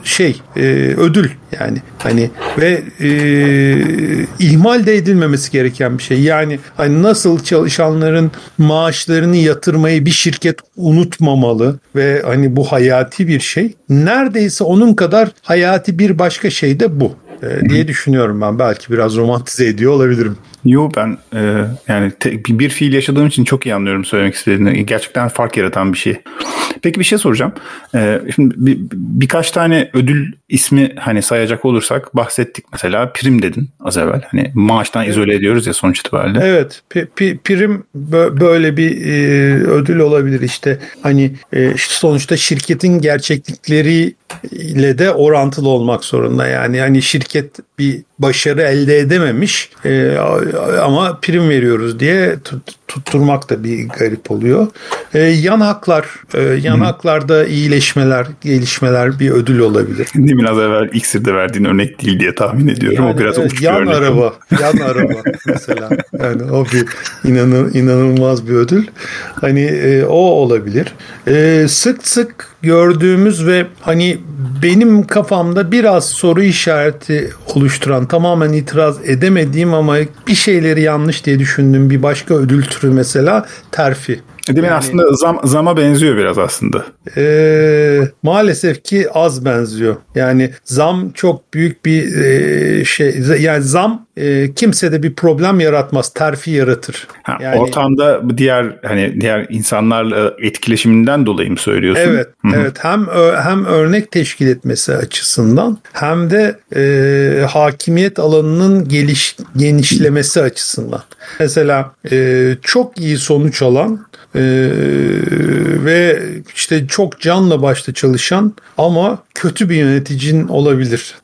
şey e, ödül yani hani ve e, ihmal de edilmemesi gereken bir şey. Yani hani nasıl çalışanların maaşlarını yatırmayı bir şirket unutmamalı ve hani bu hayati bir şey. Neredeyse onun kadar hayati bir başka şey de bu e, diye düşünüyorum ben. Belki biraz romantize ediyor olabilirim. Yo ben e, yani te, bir fiil yaşadığım için çok iyi anlıyorum söylemek istediğini. Gerçekten fark yaratan bir şey. Peki bir şey soracağım. E, şimdi bir, birkaç tane ödül ismi hani sayacak olursak bahsettik mesela prim dedin az evvel. Hani maaştan izole ediyoruz ya sonuç itibariyle. Evet p- p- prim böyle bir e, ödül olabilir işte. Hani e, işte sonuçta şirketin gerçeklikleriyle de orantılı olmak zorunda. Yani hani şirket bir başarı elde edememiş e, ama prim veriyoruz diye tutturmak da bir garip oluyor. E, yan haklar, e, yan Hı. haklarda iyileşmeler, gelişmeler bir ödül olabilir. Değil biraz evvel iksirde verdiğin örnek değil diye tahmin ediyorum. Yani, o biraz uç yan araba, yan araba mesela. Yani o bir inanın, inanılmaz bir ödül. Hani e, o olabilir. E, sık sık gördüğümüz ve hani benim kafamda biraz soru işareti oluşturan tamamen itiraz edemediğim ama bir şeyleri yanlış diye düşündüğüm bir başka ödül türü mesela terfi. Mi? Yani, aslında zam, zama benziyor biraz aslında. E, maalesef ki az benziyor. Yani zam çok büyük bir e, şey. Yani zam e, kimsede bir problem yaratmaz. Terfi yaratır. Ha, yani, ortamda diğer hani diğer insanlarla etkileşiminden dolayı mı söylüyorsun? Evet. Hı-hı. Evet. Hem hem örnek teşkil etmesi açısından hem de e, hakimiyet alanının geliş genişlemesi açısından. Mesela e, çok iyi sonuç alan ee, ve işte çok canla başta çalışan ama kötü bir yöneticin olabilir.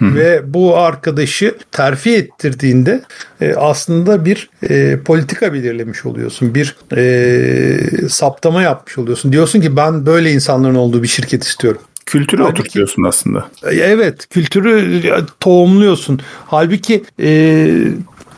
ve bu arkadaşı terfi ettirdiğinde e, aslında bir e, politika belirlemiş oluyorsun. Bir e, saptama yapmış oluyorsun. Diyorsun ki ben böyle insanların olduğu bir şirket istiyorum. Kültürü Halbuki, oturtuyorsun aslında. Evet kültürü tohumluyorsun. Halbuki e,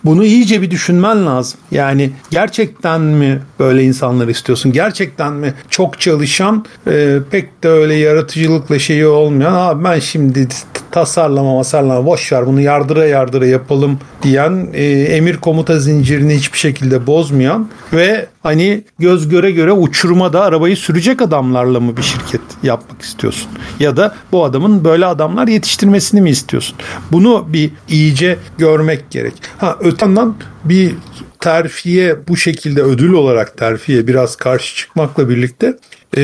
bunu iyice bir düşünmen lazım. Yani gerçekten mi böyle insanlar istiyorsun? Gerçekten mi çok çalışan e, pek de öyle yaratıcılıkla şeyi olmayan abi ben şimdi tasarlama masarlama boş ver bunu yardıra yardıra yapalım diyen e, emir komuta zincirini hiçbir şekilde bozmayan ve hani göz göre göre uçuruma da arabayı sürecek adamlarla mı bir şirket yapmak istiyorsun? Ya da bu adamın böyle adamlar yetiştirmesini mi istiyorsun? Bunu bir iyice görmek gerek. Ha öte yandan bir terfiye bu şekilde ödül olarak terfiye biraz karşı çıkmakla birlikte e,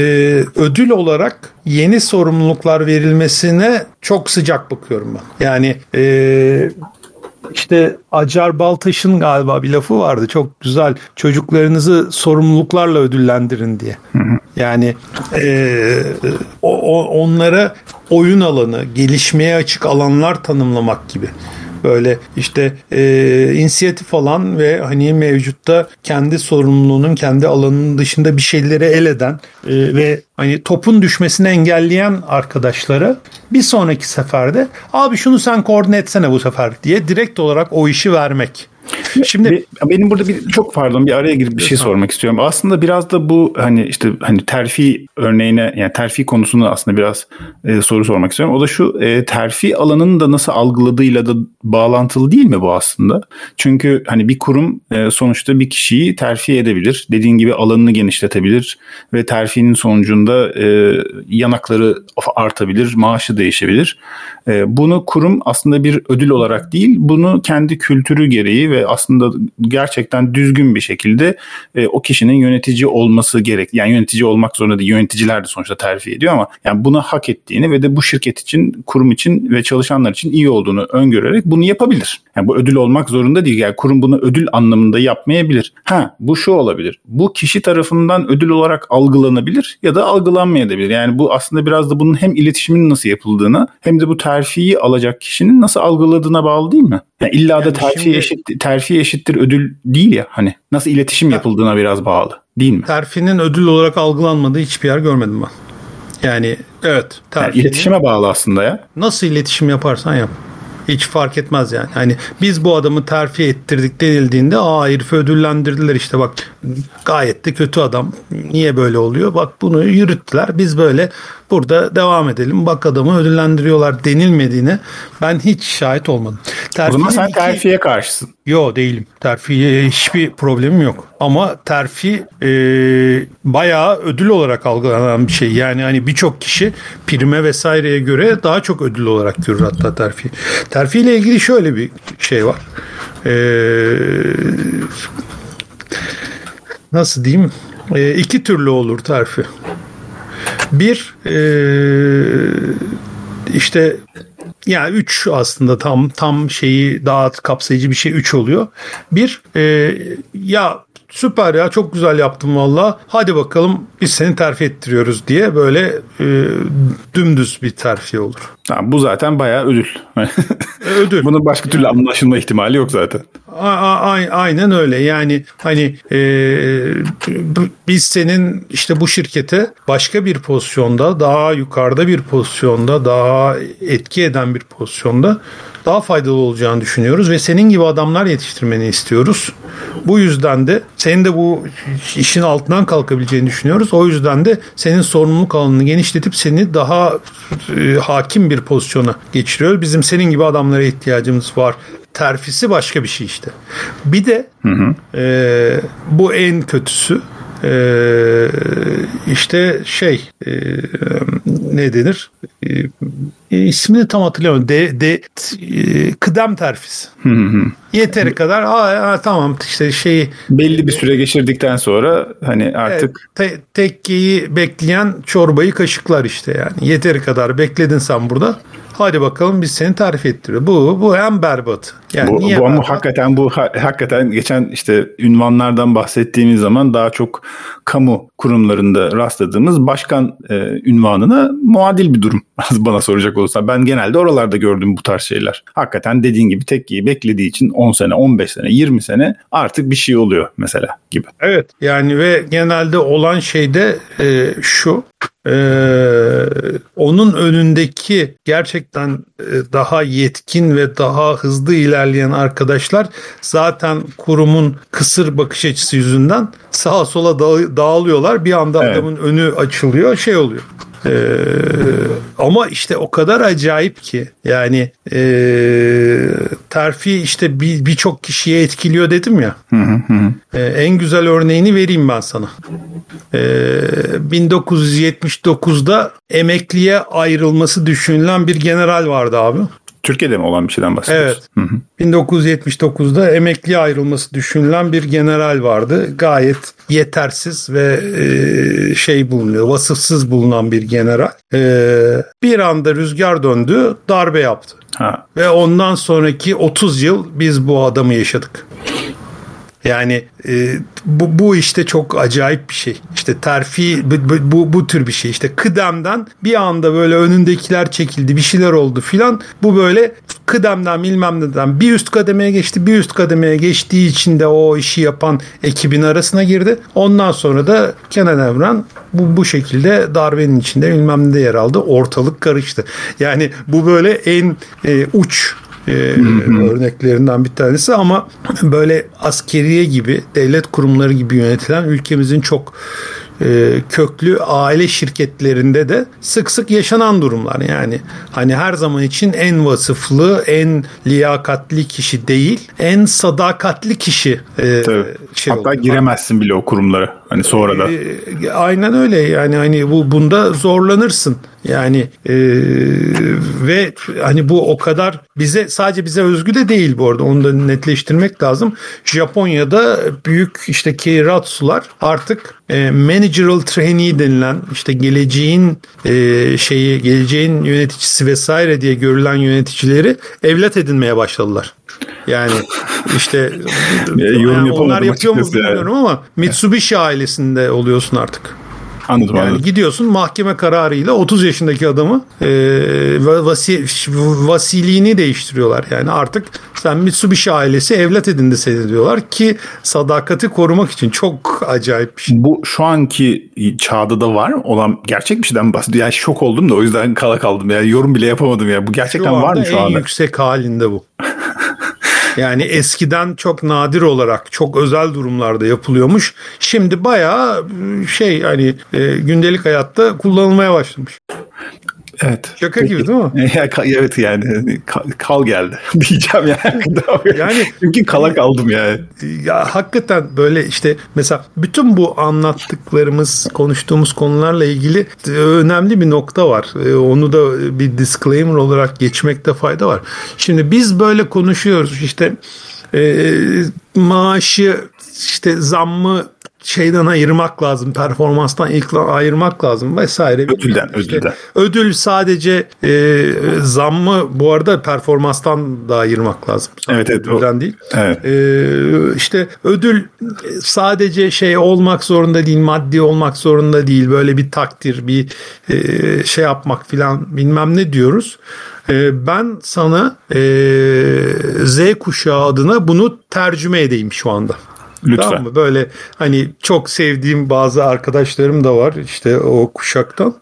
ödül olarak yeni sorumluluklar verilmesine çok sıcak bakıyorum ben. Yani e, işte Acar Baltaş'ın galiba bir lafı vardı çok güzel çocuklarınızı sorumluluklarla ödüllendirin diye. Yani e, o, onlara oyun alanı, gelişmeye açık alanlar tanımlamak gibi böyle işte e, inisiyatif alan ve hani mevcutta kendi sorumluluğunun kendi alanının dışında bir şeyleri el eden e, ve hani topun düşmesini engelleyen arkadaşlara bir sonraki seferde abi şunu sen koordine etsene bu sefer diye direkt olarak o işi vermek. Şimdi benim burada bir çok pardon bir araya girip bir şey sormak istiyorum. Aslında biraz da bu hani işte hani terfi örneğine yani terfi konusunu aslında biraz e, soru sormak istiyorum. O da şu e, terfi alanının da nasıl algıladığıyla da bağlantılı değil mi bu aslında? Çünkü hani bir kurum e, sonuçta bir kişiyi terfi edebilir. Dediğin gibi alanını genişletebilir ve terfinin sonucunda e, yanakları artabilir, maaşı değişebilir. E, bunu kurum aslında bir ödül olarak değil, bunu kendi kültürü gereği ve aslında gerçekten düzgün bir şekilde e, o kişinin yönetici olması gerek. Yani yönetici olmak zorunda değil. Yöneticiler de sonuçta terfi ediyor ama yani bunu hak ettiğini ve de bu şirket için, kurum için ve çalışanlar için iyi olduğunu öngörerek bunu yapabilir. Yani bu ödül olmak zorunda değil. Yani kurum bunu ödül anlamında yapmayabilir. Ha bu şu olabilir. Bu kişi tarafından ödül olarak algılanabilir ya da algılanmayabilir. Yani bu aslında biraz da bunun hem iletişimin nasıl yapıldığını hem de bu terfiyi alacak kişinin nasıl algıladığına bağlı değil mi? Yani illa yani da terfi şimdi... eşit terfi eşittir ödül değil ya hani nasıl iletişim yapıldığına biraz bağlı değil mi? Terfinin ödül olarak algılanmadığı hiçbir yer görmedim ben. Yani evet. Yani iletişime bağlı aslında ya. Nasıl iletişim yaparsan yap. Hiç fark etmez yani. Hani biz bu adamı terfi ettirdik denildiğinde aa herifi ödüllendirdiler işte bak gayet de kötü adam. Niye böyle oluyor? Bak bunu yürüttüler. Biz böyle burada devam edelim. Bak adamı ödüllendiriyorlar denilmediğine ben hiç şahit olmadım. Terfiye o zaman sen iki... terfiye karşısın. Yo değilim. Terfiye hiçbir problemim yok. Ama terfi e, bayağı ödül olarak algılanan bir şey. Yani hani birçok kişi prime vesaireye göre daha çok ödül olarak görür hatta terfi. Terfi ile ilgili şöyle bir şey var. Eee nasıl diyeyim e, iki türlü olur terfi. Bir e, işte ya yani üç aslında tam tam şeyi daha kapsayıcı bir şey üç oluyor. Bir e, ya süper ya çok güzel yaptım valla. Hadi bakalım biz seni terfi ettiriyoruz diye böyle e, dümdüz bir terfi olur. Ha, bu zaten bayağı ödül. ödül. Bunun başka türlü anlaşılma ihtimali yok zaten. A- a- aynen öyle. Yani hani e, biz senin işte bu şirkete başka bir pozisyonda, daha yukarıda bir pozisyonda, daha etki eden bir pozisyonda daha faydalı olacağını düşünüyoruz ve senin gibi adamlar yetiştirmeni istiyoruz. Bu yüzden de senin de bu işin altından kalkabileceğini düşünüyoruz. O yüzden de senin sorumluluk alanını genişletip seni daha e, hakim bir pozisyona geçiriyor. Bizim senin gibi adamlara ihtiyacımız var. Terfisi başka bir şey işte. Bir de hı hı. E, bu en kötüsü ee, işte şey e, ne denir e, ismini tam hatırlamıyorum de, de e, kıdem terfisi. Yeteri kadar aa, tamam işte şey belli bir süre geçirdikten sonra hani artık te, tekkeyi bekleyen çorbayı kaşıklar işte yani. Yeteri kadar bekledin sen burada. Hadi bakalım biz seni tarif ettiriyor. Bu bu en berbat. Yani bu, niye bu berbat? ama hakikaten bu hakikaten geçen işte ünvanlardan bahsettiğimiz zaman daha çok kamu kurumlarında rastladığımız başkan e, ünvanına muadil bir durum. Bana soracak olursa. Ben genelde oralarda gördüm bu tarz şeyler. Hakikaten dediğin gibi tekkiyi beklediği için 10 sene, 15 sene, 20 sene artık bir şey oluyor mesela gibi. Evet yani ve genelde olan şey de e, şu ee, onun önündeki gerçekten e, daha yetkin ve daha hızlı ilerleyen arkadaşlar zaten kurumun kısır bakış açısı yüzünden sağa sola dağılıyorlar. Bir anda evet. adamın önü açılıyor, şey oluyor. Ee, ama işte o kadar acayip ki yani e, terfi işte birçok bir kişiye etkiliyor dedim ya. Hı hı hı. Ee, en güzel örneğini vereyim ben sana. Ee, 1979'da emekliye ayrılması düşünülen bir general vardı abi. Türkiye'de mi olan bir şeyden bahsediyorsun? Evet. Hı hı. 1979'da emekliye ayrılması düşünülen bir general vardı. Gayet yetersiz ve e, şey bulunuyor, vasıfsız bulunan bir general. E, bir anda rüzgar döndü, darbe yaptı. Ha. Ve ondan sonraki 30 yıl biz bu adamı yaşadık. Yani e, bu, bu işte çok acayip bir şey. İşte terfi bu, bu, bu tür bir şey. İşte kıdemden bir anda böyle önündekiler çekildi bir şeyler oldu filan. Bu böyle kıdemden bilmem neden bir üst kademeye geçti. Bir üst kademeye geçtiği için de o işi yapan ekibin arasına girdi. Ondan sonra da Kenan Evren bu, bu şekilde darbenin içinde bilmem ne yer aldı. Ortalık karıştı. Yani bu böyle en e, uç e, örneklerinden bir tanesi ama böyle askeriye gibi devlet kurumları gibi yönetilen ülkemizin çok e, köklü aile şirketlerinde de sık sık yaşanan durumlar. Yani hani her zaman için en vasıflı, en liyakatli kişi değil, en sadakatli kişi. E, Şey Hatta oldu. giremezsin bile o kurumlara. Hani sonra da. E, aynen öyle. Yani hani bu bunda zorlanırsın. Yani e, ve hani bu o kadar bize sadece bize özgü de değil bu arada onu da netleştirmek lazım. Japonya'da büyük işte keiratsular artık e, managerial trainee denilen işte geleceğin e, şeyi geleceğin yöneticisi vesaire diye görülen yöneticileri evlat edinmeye başladılar. Yani işte yani onlar yapıyor mu bilmiyorum yani. ama Mitsubishi ailesinde oluyorsun artık. Anladım yani anladım. Gidiyorsun mahkeme kararıyla 30 yaşındaki adamı e, vasi, vasiliğini değiştiriyorlar. Yani artık sen Mitsubishi ailesi evlat edindi seni diyorlar ki sadakati korumak için çok acayip bir şey. Bu şu anki çağda da var olan gerçek bir şeyden bahsediyor. Yani şok oldum da o yüzden kala kaldım. Yani yorum bile yapamadım ya. Bu gerçekten şu var mı şu anda? en yüksek halinde bu. Yani eskiden çok nadir olarak çok özel durumlarda yapılıyormuş. Şimdi bayağı şey hani e, gündelik hayatta kullanılmaya başlamış. Evet. Şaka Peki. gibi değil mi? evet yani kal geldi diyeceğim yani. yani çünkü kala kaldım yani. Ya hakikaten böyle işte mesela bütün bu anlattıklarımız, konuştuğumuz konularla ilgili önemli bir nokta var. E, onu da bir disclaimer olarak geçmekte fayda var. Şimdi biz böyle konuşuyoruz işte e, maaşı işte zammı şeyden ayırmak lazım. Performanstan ilk ayırmak lazım vesaire. Ödülden, işte, ödülden. Ödül sadece e, zammı bu arada performanstan da ayırmak lazım. Evet, evet. Ödülden o, değil. Evet. E, işte ödül sadece şey olmak zorunda değil, maddi olmak zorunda değil. Böyle bir takdir, bir e, şey yapmak filan bilmem ne diyoruz. E, ben sana e, Z kuşağı adına bunu tercüme edeyim şu anda. Lütfen. Tamam mı? Böyle hani çok sevdiğim bazı arkadaşlarım da var işte o kuşaktan.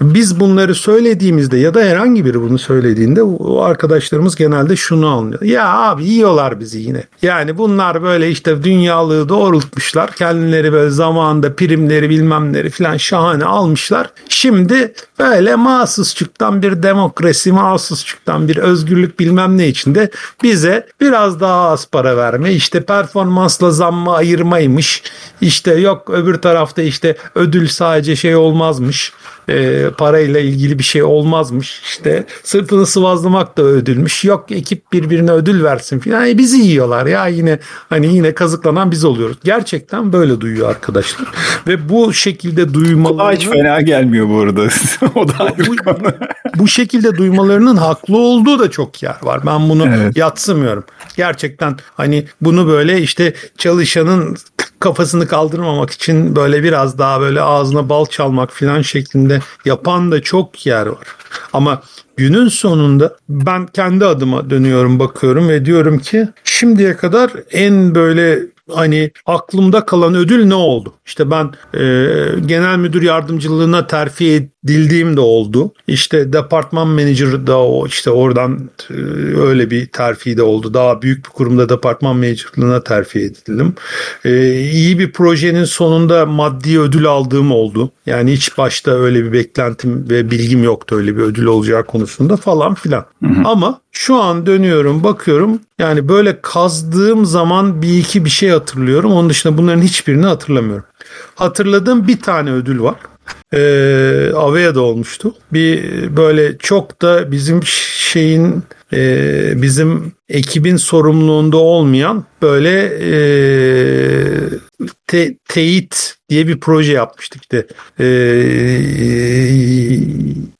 Biz bunları söylediğimizde ya da herhangi biri bunu söylediğinde o arkadaşlarımız genelde şunu anlıyor. Ya abi yiyorlar bizi yine. Yani bunlar böyle işte dünyalığı doğrultmuşlar. Kendileri böyle zamanında primleri bilmemleri filan şahane almışlar. Şimdi böyle mahsusçuktan bir demokrasi, mahsusçuktan bir özgürlük bilmem ne içinde bize biraz daha az para verme, işte performansla zam zamma ayırmaymış. İşte yok öbür tarafta işte ödül sadece şey olmazmış. E, parayla ilgili bir şey olmazmış. İşte sırtını sıvazlamak da ödülmüş. Yok ekip birbirine ödül versin filan. E, bizi yiyorlar ya yine hani yine kazıklanan biz oluyoruz. Gerçekten böyle duyuyor arkadaşlar. Ve bu şekilde duymalarını... hiç fena gelmiyor bu arada. o da ayrı bu, konu. bu şekilde duymalarının haklı olduğu da çok yer var. Ben bunu evet. yatsımıyorum. Gerçekten hani bunu böyle işte çalışanın kafasını kaldırmamak için böyle biraz daha böyle ağzına bal çalmak filan şeklinde yapan da çok yer var. Ama günün sonunda ben kendi adıma dönüyorum bakıyorum ve diyorum ki şimdiye kadar en böyle hani aklımda kalan ödül ne oldu? İşte ben e, genel müdür yardımcılığına terfi edildiğim de oldu. İşte departman manager da o işte oradan e, öyle bir terfi de oldu. Daha büyük bir kurumda departman managerlığına terfi edildim. E, iyi bir projenin sonunda maddi ödül aldığım oldu. Yani hiç başta öyle bir beklentim ve bilgim yoktu öyle bir ödül olacağı konusunda falan filan. Hı hı. Ama şu an dönüyorum bakıyorum yani böyle kazdığım zaman bir iki bir şey hatırlıyorum. Onun dışında bunların hiçbirini hatırlamıyorum. Hatırladığım bir tane ödül var. Ee, Avea'da olmuştu. Bir böyle çok da bizim şeyin e, bizim ekibin sorumluluğunda olmayan böyle e, te, teyit diye bir proje yapmıştık işte. E,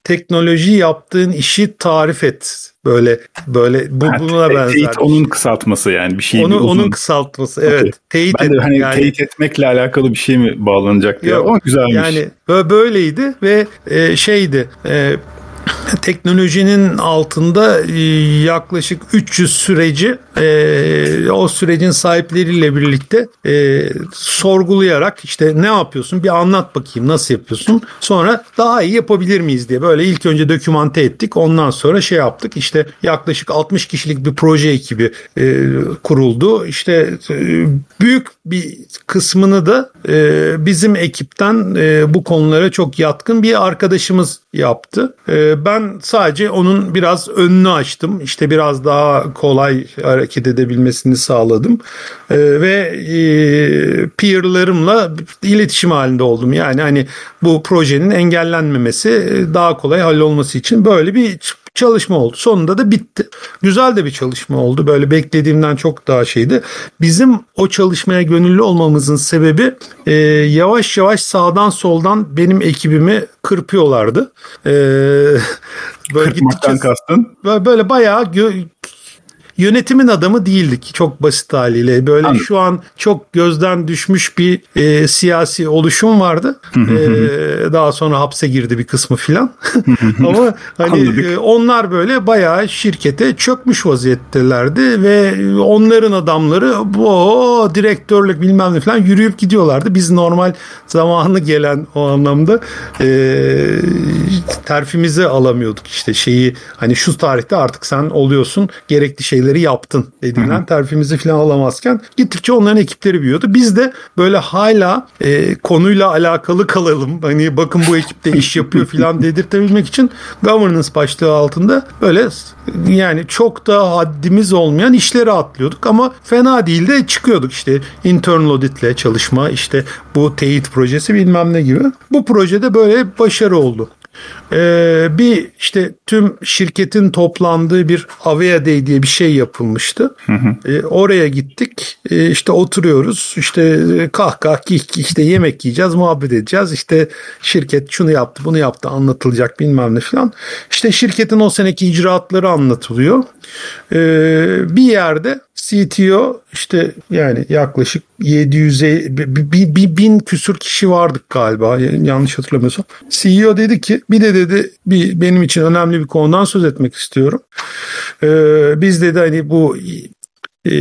teknoloji yaptığın işi tarif et. Böyle böyle bu ha, buna benzer. Teyit onun kısaltması yani bir şey. Onu, onun kısaltması evet. Okay. Teyit ben de hani yani, teyit etmekle alakalı bir şey mi bağlanacak diye. Ama güzelmiş. Yani böyleydi ve e, şeydi. E, teknolojinin altında e, yaklaşık 300 süreci e, o sürecin sahipleriyle birlikte e, sorgulayarak işte ne yapıyorsun? Bir anlat bakayım nasıl yapıyorsun? Sonra daha iyi yapabilir miyiz diye böyle ilk önce dokümante ettik. Ondan sonra şey yaptık. İşte yaklaşık 60 kişilik bir proje ekibi kuruldu. İşte büyük bir kısmını da bizim ekipten bu konulara çok yatkın bir arkadaşımız yaptı. Ben sadece onun biraz önünü açtım. İşte biraz daha kolay hareket edebilmesini sağladım. Ve peerlarımla iletişim halinde oldum. Yani hani bu projenin engellenmemesi daha kolay hallolması için böyle bir çalışma oldu. Sonunda da bitti. Güzel de bir çalışma oldu. Böyle beklediğimden çok daha şeydi. Bizim o çalışmaya gönüllü olmamızın sebebi e, yavaş yavaş sağdan soldan benim ekibimi kırpıyorlardı. E, böyle Kırpmaktan kastın? Böyle bayağı gö- yönetimin adamı değildik çok basit haliyle. Böyle Anladım. şu an çok gözden düşmüş bir e, siyasi oluşum vardı. e, daha sonra hapse girdi bir kısmı filan. Ama hani e, onlar böyle bayağı şirkete çökmüş vaziyettelerdi ve onların adamları bu direktörlük bilmem ne falan yürüyüp gidiyorlardı. Biz normal zamanı gelen o anlamda e, terfimizi alamıyorduk işte şeyi hani şu tarihte artık sen oluyorsun gerekli şeyleri şeyleri yaptın dediğinden terfimizi falan alamazken gittikçe onların ekipleri büyüyordu. Biz de böyle hala e, konuyla alakalı kalalım. Hani bakın bu ekipte iş yapıyor falan dedirtebilmek için governance başlığı altında böyle yani çok da haddimiz olmayan işleri atlıyorduk ama fena değil de çıkıyorduk işte internal auditle çalışma işte bu teyit projesi bilmem ne gibi. Bu projede böyle başarı oldu. E, bir işte tüm şirketin toplandığı bir Avea Day diye bir şey yapılmıştı. Hı hı. E, oraya gittik. E, işte oturuyoruz. İşte kahkaha kih işte yemek yiyeceğiz, muhabbet edeceğiz. İşte şirket şunu yaptı, bunu yaptı anlatılacak bilmem ne falan. İşte şirketin o seneki icraatları anlatılıyor. E, bir yerde CTO işte yani yaklaşık 700'e bir, bir bin küsür kişi vardık galiba yanlış hatırlamıyorsam. CEO dedi ki bir de dedi bir benim için önemli bir konudan söz etmek istiyorum. Ee, biz dedi hani bu e,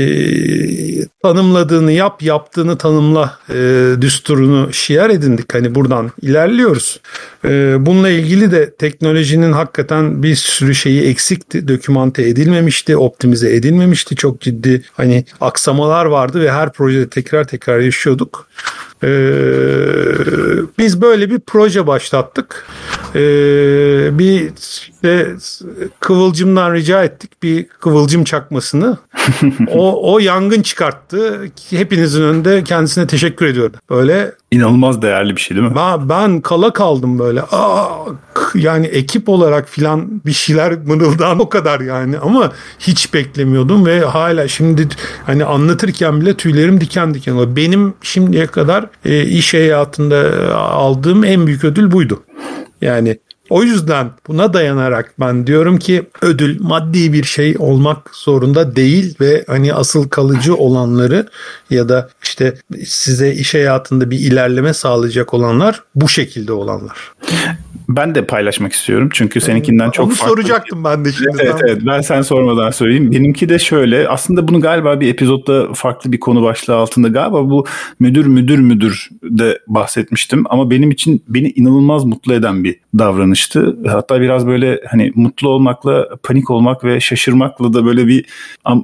tanımladığını yap, yaptığını tanımla e, düsturunu şiar edindik. Hani buradan ilerliyoruz. E, bununla ilgili de teknolojinin hakikaten bir sürü şeyi eksikti. Dokümante edilmemişti, optimize edilmemişti. Çok ciddi hani aksamalar vardı ve her projede tekrar tekrar yaşıyorduk. Ee, biz böyle bir proje başlattık. Ee, bir işte kıvılcımdan rica ettik bir kıvılcım çakmasını. o, o yangın çıkarttı. Hepinizin önünde kendisine teşekkür ediyorum. Böyle İnanılmaz değerli bir şey değil mi? Ben, ben kala kaldım böyle. Aa, yani ekip olarak filan bir şeyler mırıldan o kadar yani ama hiç beklemiyordum ve hala şimdi hani anlatırken bile tüylerim diken diken oluyor. Benim şimdiye kadar e, iş hayatında aldığım en büyük ödül buydu. Yani o yüzden buna dayanarak ben diyorum ki ödül maddi bir şey olmak zorunda değil ve hani asıl kalıcı olanları ya da işte size iş hayatında bir ilerleme sağlayacak olanlar bu şekilde olanlar. Ben de paylaşmak istiyorum çünkü seninkinden çok Onu farklı. soracaktım ben de şimdi. Evet, evet ben sen sormadan söyleyeyim. Benimki de şöyle aslında bunu galiba bir epizodda farklı bir konu başlığı altında galiba bu müdür müdür müdür de bahsetmiştim ama benim için beni inanılmaz mutlu eden bir davranıştı. Hatta biraz böyle hani mutlu olmakla panik olmak ve şaşırmakla da böyle bir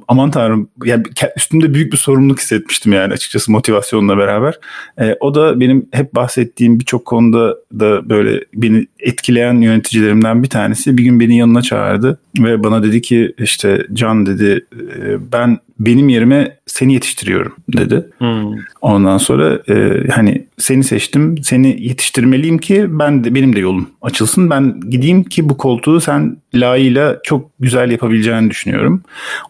aman tanrım yani üstümde büyük bir sorumluluk hissetmiştim yani açıkçası motivasyonla beraber. E, o da benim hep bahsettiğim birçok konuda da böyle beni etkileyen yöneticilerimden bir tanesi bir gün beni yanına çağırdı ve bana dedi ki işte Can dedi e, ben benim yerime seni yetiştiriyorum dedi. Hmm. Ondan sonra e, hani seni seçtim, seni yetiştirmeliyim ki ben de benim de yolum açılsın. Ben gideyim ki bu koltuğu sen layığıyla çok güzel yapabileceğini düşünüyorum.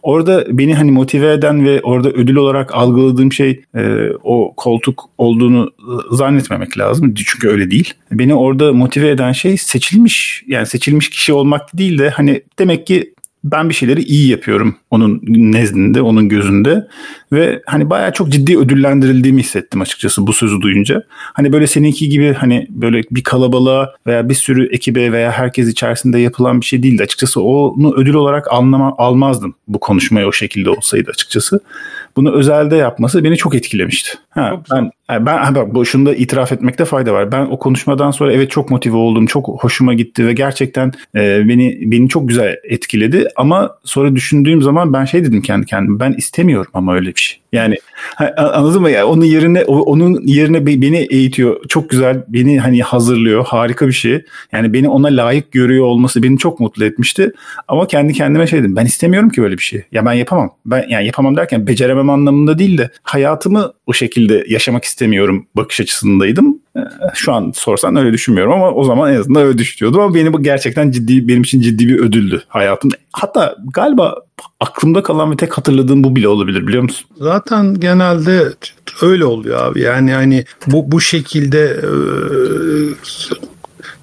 Orada beni hani motive eden ve orada ödül olarak algıladığım şey e, o koltuk olduğunu zannetmemek lazım. Çünkü öyle değil. Beni orada motive eden şey seçilmiş yani seçilmiş kişi olmak değil de hani demek ki ben bir şeyleri iyi yapıyorum onun nezdinde, onun gözünde ve hani bayağı çok ciddi ödüllendirildiğimi hissettim açıkçası bu sözü duyunca. Hani böyle seninki gibi hani böyle bir kalabalığa veya bir sürü ekibe veya herkes içerisinde yapılan bir şey değildi. Açıkçası onu ödül olarak anlama, almazdım bu konuşmayı o şekilde olsaydı açıkçası bunu özelde yapması beni çok etkilemişti. Ha, ben ben bak bu şunu da itiraf etmekte fayda var. Ben o konuşmadan sonra evet çok motive oldum. Çok hoşuma gitti ve gerçekten e, beni beni çok güzel etkiledi ama sonra düşündüğüm zaman ben şey dedim kendi kendime. Ben istemiyorum ama öyle bir şey. Yani anladın mı? Yani onun yerine onun yerine beni eğitiyor. Çok güzel. Beni hani hazırlıyor. Harika bir şey. Yani beni ona layık görüyor olması beni çok mutlu etmişti. Ama kendi kendime şey dedim. Ben istemiyorum ki böyle bir şey. Ya ben yapamam. Ben yani yapamam derken beceremem anlamında değil de hayatımı o şekilde yaşamak istemiyorum bakış açısındaydım. Şu an sorsan öyle düşünmüyorum ama o zaman en azından öyle düşünüyordum ama benim bu gerçekten ciddi benim için ciddi bir ödüldü hayatım. Hatta galiba aklımda kalan ve tek hatırladığım bu bile olabilir biliyor musun? Zaten genelde öyle oluyor abi. Yani hani bu bu şekilde e,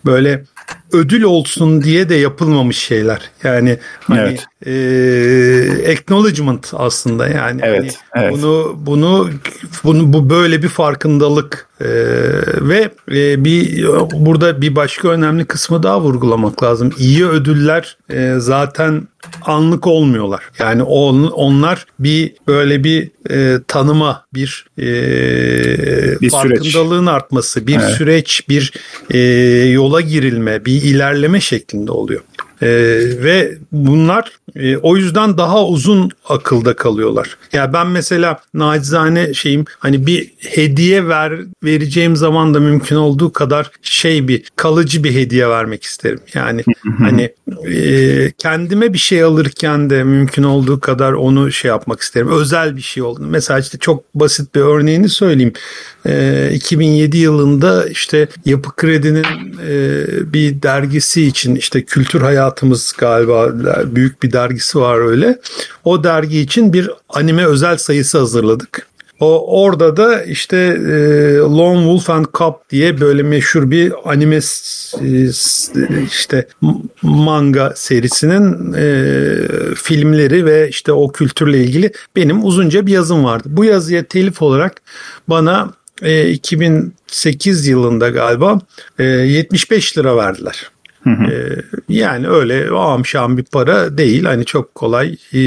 böyle ödül olsun diye de yapılmamış şeyler. Yani hani evet. e, acknowledgement aslında yani evet, hani evet. bunu bunu bunu bu böyle bir farkındalık e, ve e, bir burada bir başka önemli kısmı daha vurgulamak lazım. İyi ödüller e, zaten anlık olmuyorlar. Yani on, onlar bir böyle bir e, tanıma, bir, e, bir farkındalığın süreç. artması, bir evet. süreç, bir e, yola girilme, bir ilerleme şeklinde oluyor. Ee, ve bunlar E, o yüzden daha uzun akılda kalıyorlar. Ya yani ben mesela nacizane şeyim hani bir hediye ver vereceğim zaman da mümkün olduğu kadar şey bir kalıcı bir hediye vermek isterim. Yani hani e, kendime bir şey alırken de mümkün olduğu kadar onu şey yapmak isterim. Özel bir şey oldu. Mesela işte çok basit bir örneğini söyleyeyim. E, 2007 yılında işte Yapı Kredi'nin e, bir dergisi için işte kültür hayatımız galiba büyük bir dergisi var öyle. O dergi için bir anime özel sayısı hazırladık. O orada da işte e, Lone Wolf and Cub diye böyle meşhur bir anime e, işte manga serisinin e, filmleri ve işte o kültürle ilgili benim uzunca bir yazım vardı. Bu yazıya telif olarak bana e, 2008 yılında galiba e, 75 lira verdiler. Hı hı. Ee, yani öyle amşam bir para değil. Hani çok kolay e,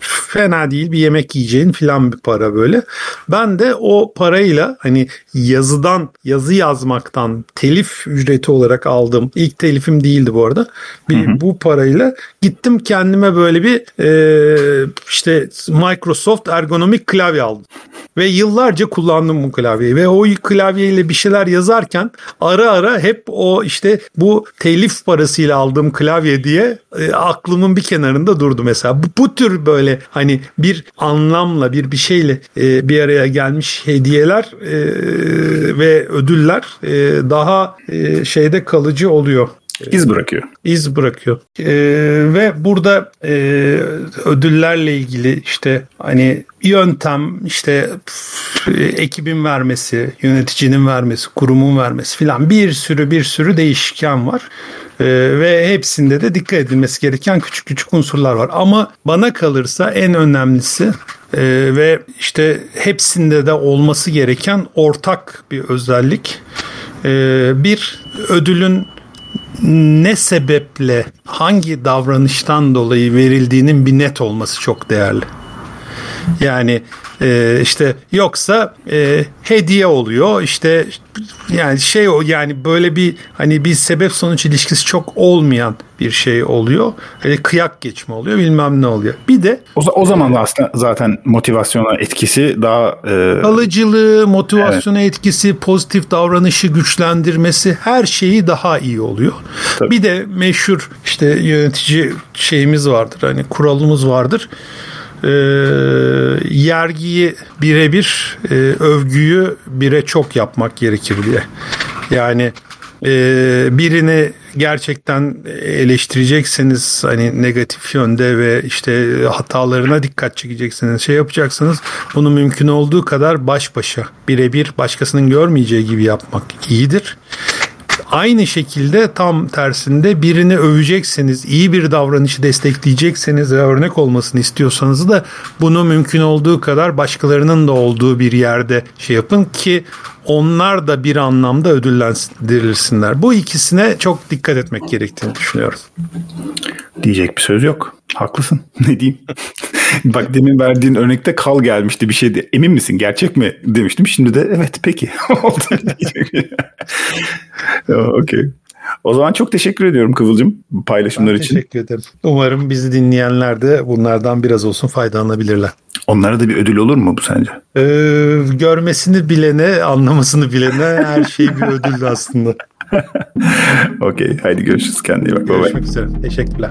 fena değil bir yemek yiyeceğin filan bir para böyle. Ben de o parayla hani yazıdan yazı yazmaktan telif ücreti olarak aldım. İlk telifim değildi bu arada. Bir, hı hı. Bu parayla gittim kendime böyle bir e, işte Microsoft ergonomik klavye aldım. Ve yıllarca kullandım bu klavyeyi ve o klavyeyle bir şeyler yazarken ara ara hep o işte bu telif parasıyla aldığım klavye diye e, aklımın bir kenarında durdu mesela. Bu, bu tür böyle hani bir anlamla bir bir şeyle e, bir araya gelmiş hediyeler e, ve ödüller e, daha e, şeyde kalıcı oluyor. İz bırakıyor. İz bırakıyor. Ee, ve burada e, ödüllerle ilgili işte hani yöntem işte ekibin vermesi, yöneticinin vermesi, kurumun vermesi filan bir sürü bir sürü değişken var. Ee, ve hepsinde de dikkat edilmesi gereken küçük küçük unsurlar var. Ama bana kalırsa en önemlisi e, ve işte hepsinde de olması gereken ortak bir özellik. E, bir ödülün ne sebeple hangi davranıştan dolayı verildiğinin bir net olması çok değerli. Yani e, işte yoksa e, hediye oluyor işte yani şey o yani böyle bir hani bir sebep sonuç ilişkisi çok olmayan bir şey oluyor. Hani kıyak geçme oluyor bilmem ne oluyor. Bir de o, o zaman da aslında zaten motivasyona etkisi daha e... kalıcılığı, motivasyona evet. etkisi, pozitif davranışı güçlendirmesi her şeyi daha iyi oluyor. Tabii. Bir de meşhur işte yönetici şeyimiz vardır. Hani kuralımız vardır e, yergiyi birebir, e, övgüyü bire çok yapmak gerekir diye. Yani e, birini gerçekten eleştirecekseniz hani negatif yönde ve işte hatalarına dikkat çekeceksiniz şey yapacaksınız bunu mümkün olduğu kadar baş başa birebir başkasının görmeyeceği gibi yapmak iyidir. Aynı şekilde tam tersinde birini övecekseniz, iyi bir davranışı destekleyecekseniz ve örnek olmasını istiyorsanız da bunu mümkün olduğu kadar başkalarının da olduğu bir yerde şey yapın ki onlar da bir anlamda ödüllendirilsinler. Bu ikisine çok dikkat etmek gerektiğini düşünüyorum. Diyecek bir söz yok. Haklısın. ne diyeyim? Bak demin verdiğin örnekte kal gelmişti bir şeydi. Emin misin gerçek mi demiştim. Şimdi de evet peki. Okey. O zaman çok teşekkür ediyorum Kıvılcım paylaşımlar ben için. Teşekkür ederim. Umarım bizi dinleyenler de bunlardan biraz olsun faydalanabilirler. Onlara da bir ödül olur mu bu sence? Ee, görmesini bilene, anlamasını bilene her şey bir ödül aslında. Okey. Haydi görüşürüz. Kendine bak. Görüşmek üzere. Teşekkürler.